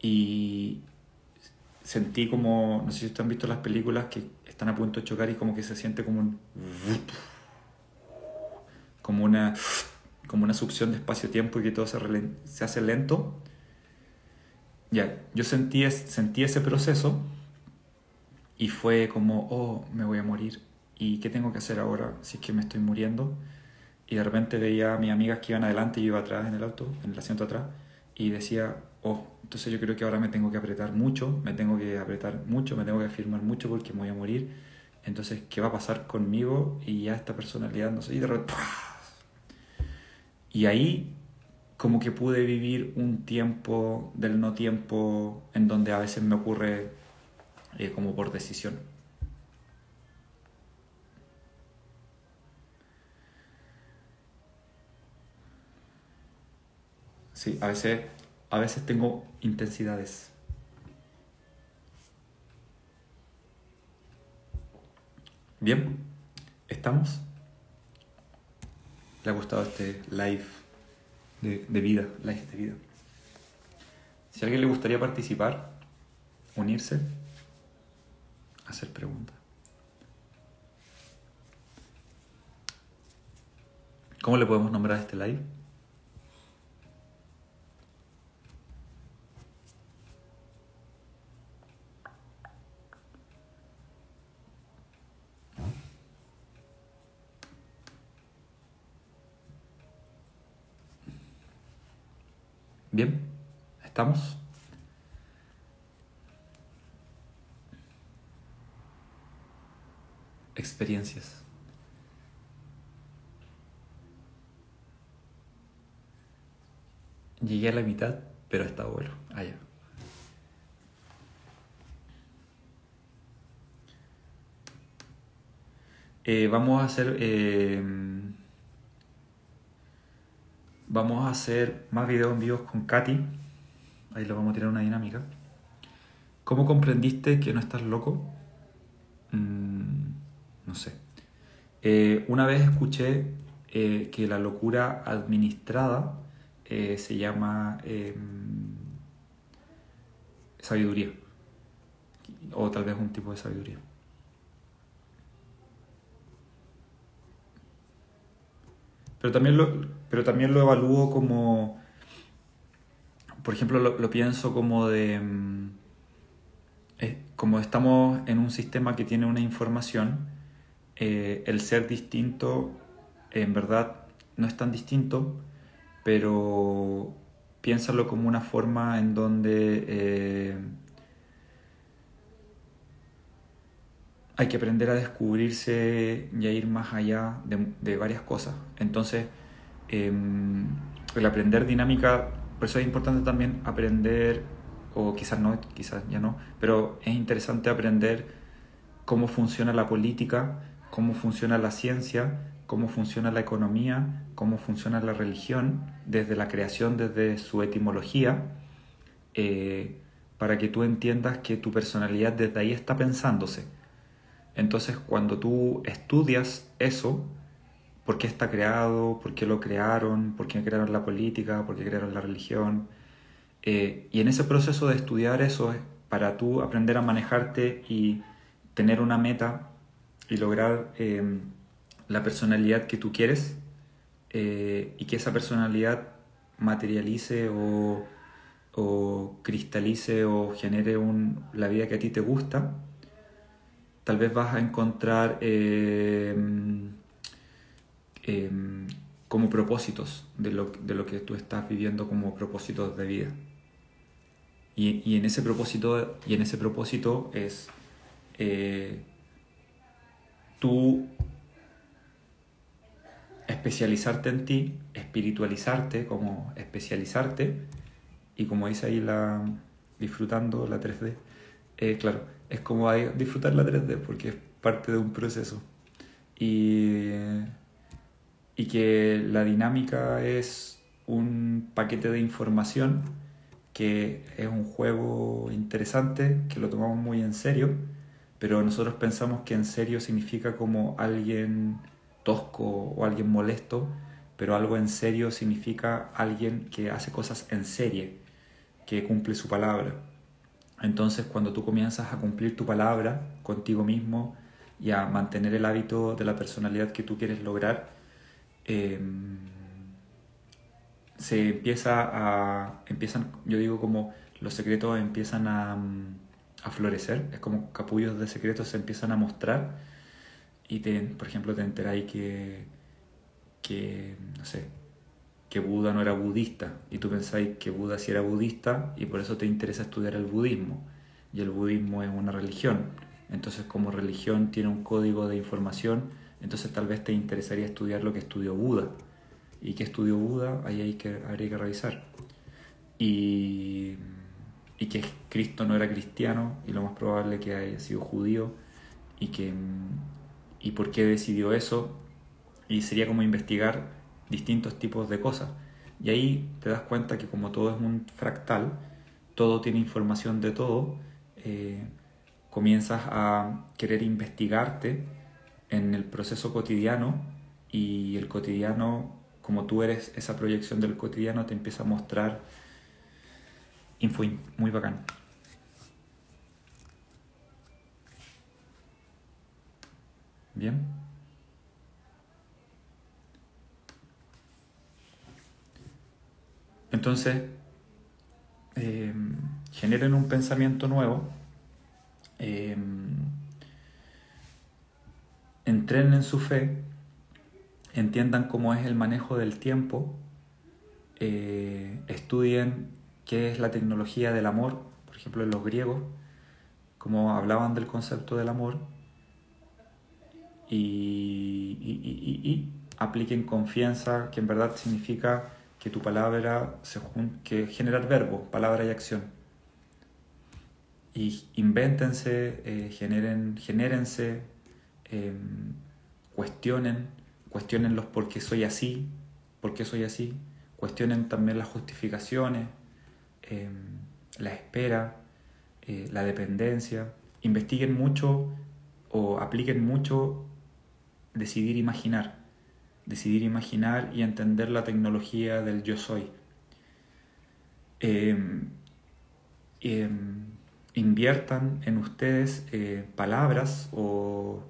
[SPEAKER 1] y sentí como, no sé si ustedes han visto las películas que están a punto de chocar y como que se siente como un... como una como una succión de espacio-tiempo y que todo se, se hace lento ya, yo sentí, sentí ese proceso y fue como, oh, me voy a morir. ¿Y qué tengo que hacer ahora si es que me estoy muriendo? Y de repente veía a mis amigas que iban adelante y yo iba atrás en el auto, en el asiento atrás, y decía, oh, entonces yo creo que ahora me tengo que apretar mucho, me tengo que apretar mucho, me tengo que afirmar mucho porque me voy a morir. Entonces, ¿qué va a pasar conmigo? Y ya esta personalidad, no sé, y de repente... Y ahí como que pude vivir un tiempo del no tiempo en donde a veces me ocurre eh, como por decisión. Sí, a veces, a veces tengo intensidades. Bien, ¿estamos? ¿Le ha gustado este live de, de, vida? Live de vida. Si a alguien le gustaría participar, unirse, hacer preguntas. ¿Cómo le podemos nombrar a este live? Bien, ¿estamos? Experiencias. Llegué a la mitad, pero está bueno. Allá. Eh, vamos a hacer. Eh, vamos a hacer más videos en vivos con Katy. Ahí lo vamos a tirar una dinámica. ¿Cómo comprendiste que no estás loco? Mm, no sé. Eh, una vez escuché que la locura administrada eh, se llama em, sabiduría. O tal vez un tipo de sabiduría. Pero también lo, pero también lo evalúo como, por ejemplo, lo, pienso como de, em, como estamos en un sistema que tiene una información, eh, el ser distinto en verdad no es tan distinto, pero piénsalo como una forma en donde eh, hay que aprender a descubrirse y a ir más allá de, varias cosas. Entonces, em, el aprender dinámica, por eso es importante también aprender, o quizás no, quizás ya no, pero es interesante aprender cómo funciona la política, cómo funciona la ciencia, cómo funciona la economía, cómo funciona la religión, desde la creación, desde su etimología, eh, para que tú entiendas que tu personalidad desde ahí está pensándose. Entonces, cuando tú estudias eso, por qué está creado, por qué lo crearon, por qué crearon la política, por qué crearon la religión, eh, y en ese proceso de estudiar eso, para tú aprender a manejarte y tener una meta y lograr eh, la personalidad que tú quieres, eh, y que esa personalidad materialice o, cristalice o genere un, la vida que a ti te gusta, tal vez vas a encontrar em, em, como propósitos de lo, de lo, que tú estás viviendo como propósitos de vida. Y, y en, ese propósito, y en ese propósito es eh, tú especializarte en ti, espiritualizarte como especializarte y como dice ahí la disfrutando la 3D, eh, claro, es como disfrutar la 3D porque es parte de un proceso. Y, y que la dinámica es un paquete de información que es un juego interesante, que lo tomamos muy en serio, pero nosotros pensamos que en serio significa como alguien tosco o alguien molesto, pero algo en serio significa alguien que hace cosas en serie, que cumple su palabra. Entonces cuando tú comienzas a cumplir tu palabra contigo mismo y a mantener el hábito de la personalidad que tú quieres lograr, em, se empieza a, empiezan, yo digo como los secretos empiezan a, a florecer, es como capullos de secretos se empiezan a mostrar y te, por ejemplo te enteráis que, que, no sé, que Buda no era budista y tú pensáis que Buda sí era budista y por eso te interesa estudiar el budismo y el budismo es una religión. Entonces como religión tiene un código de información, entonces tal vez te interesaría estudiar lo que estudió Buda. ¿Y qué estudió Buda? Ahí hay que, habría que revisar. Y, y que Cristo no era cristiano y lo más probable que haya sido judío y que y por qué decidió eso. Y sería como investigar distintos tipos de cosas. Y ahí te das cuenta que como todo es un fractal, todo tiene información de todo, eh, comienzas a querer investigarte en el proceso cotidiano y el cotidiano, como tú eres esa proyección del cotidiano, te empieza a mostrar info muy bacán. Bien. Entonces, eh, generen un pensamiento nuevo, eh, entrenen su fe, entiendan cómo es el manejo del tiempo, eh, estudien qué es la tecnología del amor, por ejemplo en los griegos, como hablaban del concepto del amor, y, apliquen confianza, que en verdad significa que tu palabra se que generar verbo, palabra y acción. Y invéntense, eh, generen, genérense, em, cuestionen, cuestionen los por qué soy así, por qué soy así, cuestionen también las justificaciones, em, la espera, eh, la dependencia, investiguen mucho o apliquen mucho decidir imaginar, decidir imaginar y entender la tecnología del yo soy. Em, em, inviertan en ustedes eh, palabras o,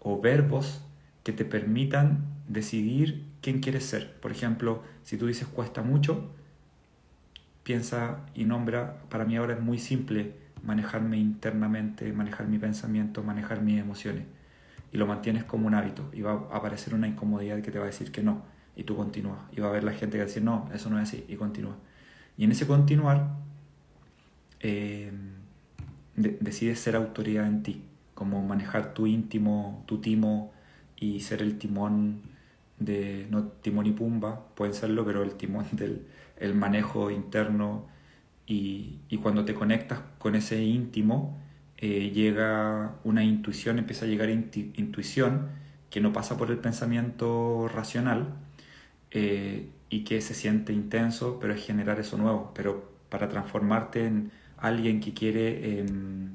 [SPEAKER 1] o verbos que te permitan decidir quién quieres ser. Por ejemplo, si tú dices cuesta mucho, piensa y nombra, para mí ahora es muy simple manejarme internamente, manejar mi pensamiento, manejar mis emociones y lo mantienes como un hábito y va a aparecer una incomodidad que te va a decir que no y tú continúas y va a haber la gente que va a decir no, eso no es así y continúa. Y en ese continuar eh, decides ser autoridad en ti, como manejar tu íntimo, tu timo y ser el timón de, no timón y pumba, pueden serlo, pero el timón del el manejo interno y, y cuando te conectas con ese íntimo, eh, llega una intuición, empieza a llegar intuición que no pasa por el pensamiento racional eh, y que se siente intenso, pero es generar eso nuevo. Pero para transformarte en alguien que quiere em,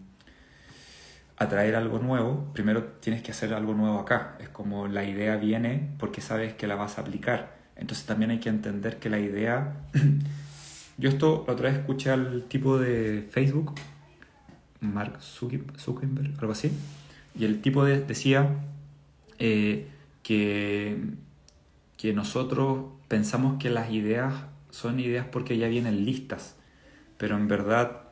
[SPEAKER 1] atraer algo nuevo, primero tienes que hacer algo nuevo acá. Es como la idea viene porque sabes que la vas a aplicar. Entonces también hay que entender que la idea... Yo esto la otra vez escuché al tipo de Facebook Mark Zuckerberg, algo así, y el tipo decía eh, que, que nosotros pensamos que las ideas son ideas porque ya vienen listas, pero en verdad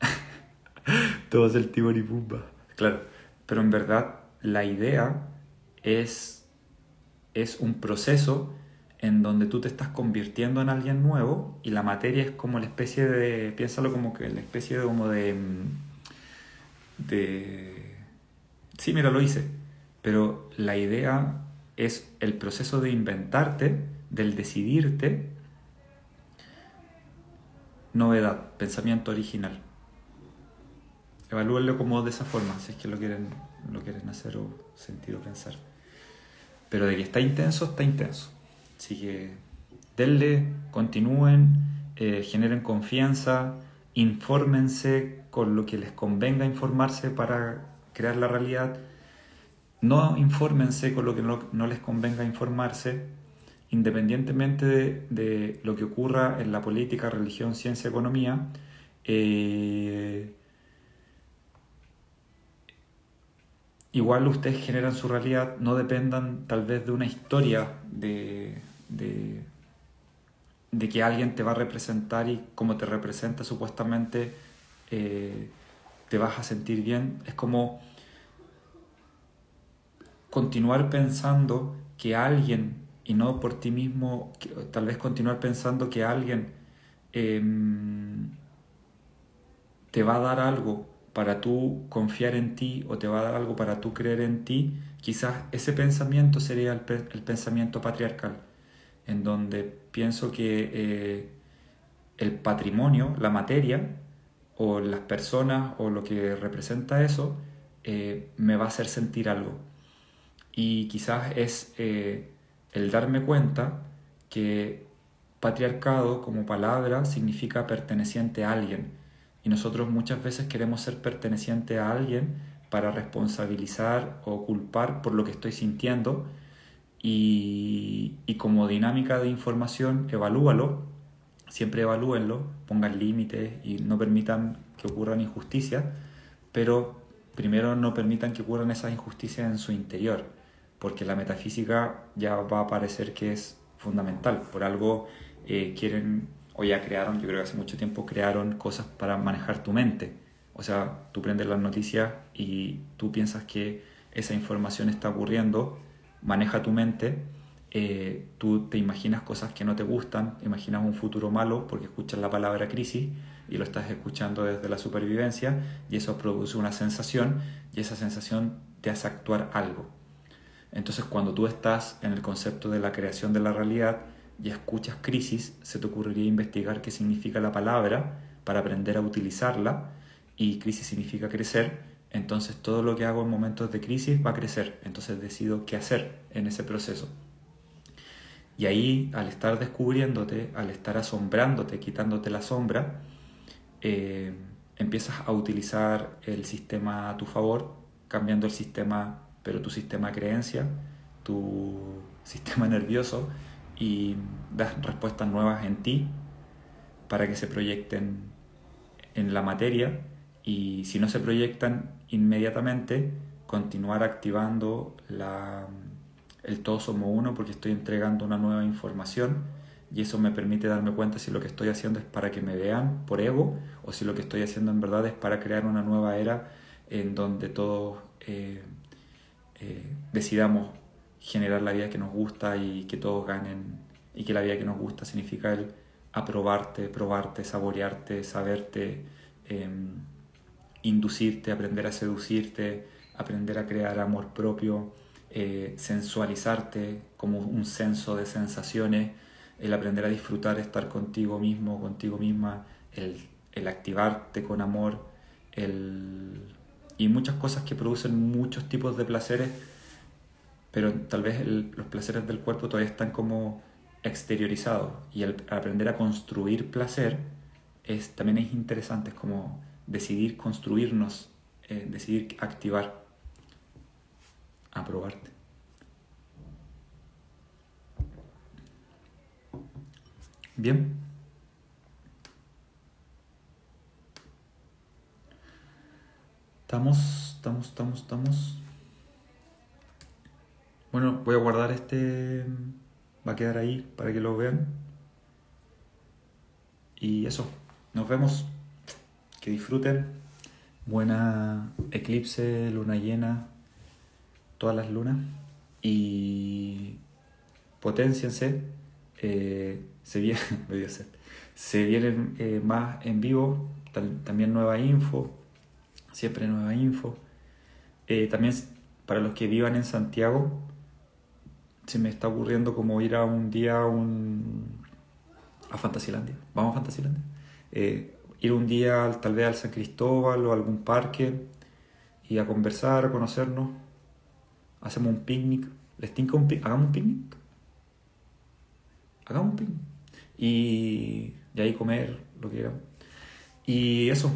[SPEAKER 1] todo es el timón y pumba, claro, pero en verdad la idea es, es un proceso en donde tú te estás convirtiendo en alguien nuevo y la materia es como la especie de, piénsalo como que la especie de como de mm, de... Sí, mira, lo hice, pero la idea es el proceso de inventarte, del decidirte, novedad, pensamiento original. Evalúenlo como de esa forma, si es que lo quieren, lo quieren hacer o sentir o pensar. Pero de que está intenso, está intenso. Así que denle, continúen, eh, generen confianza, infórmense con lo que les convenga informarse para crear la realidad. No infórmense con lo que no, les convenga informarse, independientemente de, lo que ocurra en la política, religión, ciencia, economía. Eh, igual ustedes generan su realidad, no dependan tal vez de una historia de de que alguien te va a representar y como te representa supuestamente eh, te vas a sentir bien. Es como continuar pensando que alguien, y no por ti mismo, tal vez continuar pensando que alguien em, te va a dar algo para tú confiar en ti o te va a dar algo para tú creer en ti, quizás ese pensamiento sería el pensamiento patriarcal en donde pienso que eh, el patrimonio, la materia, o las personas, o lo que representa eso, eh, me va a hacer sentir algo. Y quizás es eh, el darme cuenta que patriarcado como palabra significa perteneciente a alguien. Y nosotros muchas veces queremos ser perteneciente a alguien para responsabilizar o culpar por lo que estoy sintiendo. Y, como dinámica de información, evalúalo, siempre evalúenlo, pongan límites y no permitan que ocurran injusticias, pero primero no permitan que ocurran esas injusticias en su interior, porque la metafísica ya va a parecer que es fundamental. Por algo eh, quieren, o ya crearon, yo creo que hace mucho tiempo crearon cosas para manejar tu mente. O sea, tú prendes las noticias y tú piensas que esa información está ocurriendo, maneja tu mente, eh, tú te imaginas cosas que no te gustan, imaginas un futuro malo porque escuchas la palabra crisis y lo estás escuchando desde la supervivencia y eso produce una sensación y esa sensación te hace actuar algo. Entonces cuando tú estás en el concepto de la creación de la realidad y escuchas crisis, se te ocurriría investigar qué significa la palabra para aprender a utilizarla y crisis significa crecer, entonces todo lo que hago en momentos de crisis va a crecer, entonces decido qué hacer en ese proceso. Y ahí, al estar descubriéndote, al estar asombrándote, quitándote la sombra, eh, empiezas a utilizar el sistema a tu favor, cambiando el sistema, pero tu sistema creencia, tu sistema nervioso, y das respuestas nuevas en ti para que se proyecten en la materia y si no se proyectan inmediatamente, continuar activando la, el todo somos uno porque estoy entregando una nueva información y eso me permite darme cuenta si lo que estoy haciendo es para que me vean por ego o si lo que estoy haciendo en verdad es para crear una nueva era en donde todos eh, eh, decidamos generar la vida que nos gusta y que todos ganen y que la vida que nos gusta significa el aprobarte, probarte, saborearte, saberte, em, inducirte, aprender a seducirte, aprender a crear amor propio, eh, sensualizarte como un censo de sensaciones, el aprender a disfrutar, estar contigo mismo, contigo misma, el, el activarte con amor, el, y muchas cosas que producen muchos tipos de placeres, pero tal vez los placeres del cuerpo todavía están como exteriorizados y el aprender a construir placer es, también es interesante, es como decidir construirnos, eh, decidir activar, aprobarte. Bien. Estamos, estamos, estamos, estamos. Bueno, voy a guardar este. Va a quedar ahí para que lo vean. Y eso. Nos vemos. Que disfruten. Buena eclipse, luna llena. Todas las lunas. Y potenciense. Eh, se, viene, se vienen eh, más en vivo, también nueva info, siempre nueva info. Eh, también para los que vivan en Santiago, se me está ocurriendo como ir a un día a, un, a Fantasilandia. Vamos a Fantasilandia. Ir un día tal vez al San Cristóbal o a algún parque y a conversar, a conocernos. Hacemos un picnic. ¿Les tinca un ¿Hagamos un picnic? Hagamos un picnic y de ahí comer lo que quieran. Y eso.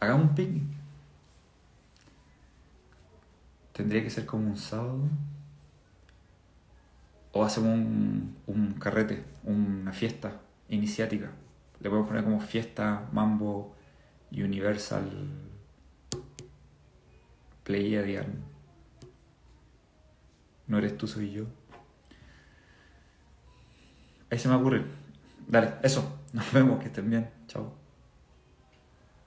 [SPEAKER 1] Hagamos un picnic. Tendría que ser como un sábado. O hacemos un, un carrete, una fiesta iniciática. Le podemos poner como fiesta Mambo Universal Pleiadian no eres tú, soy yo. Ahí se me ocurre. Dale, eso. Nos vemos, que estén bien.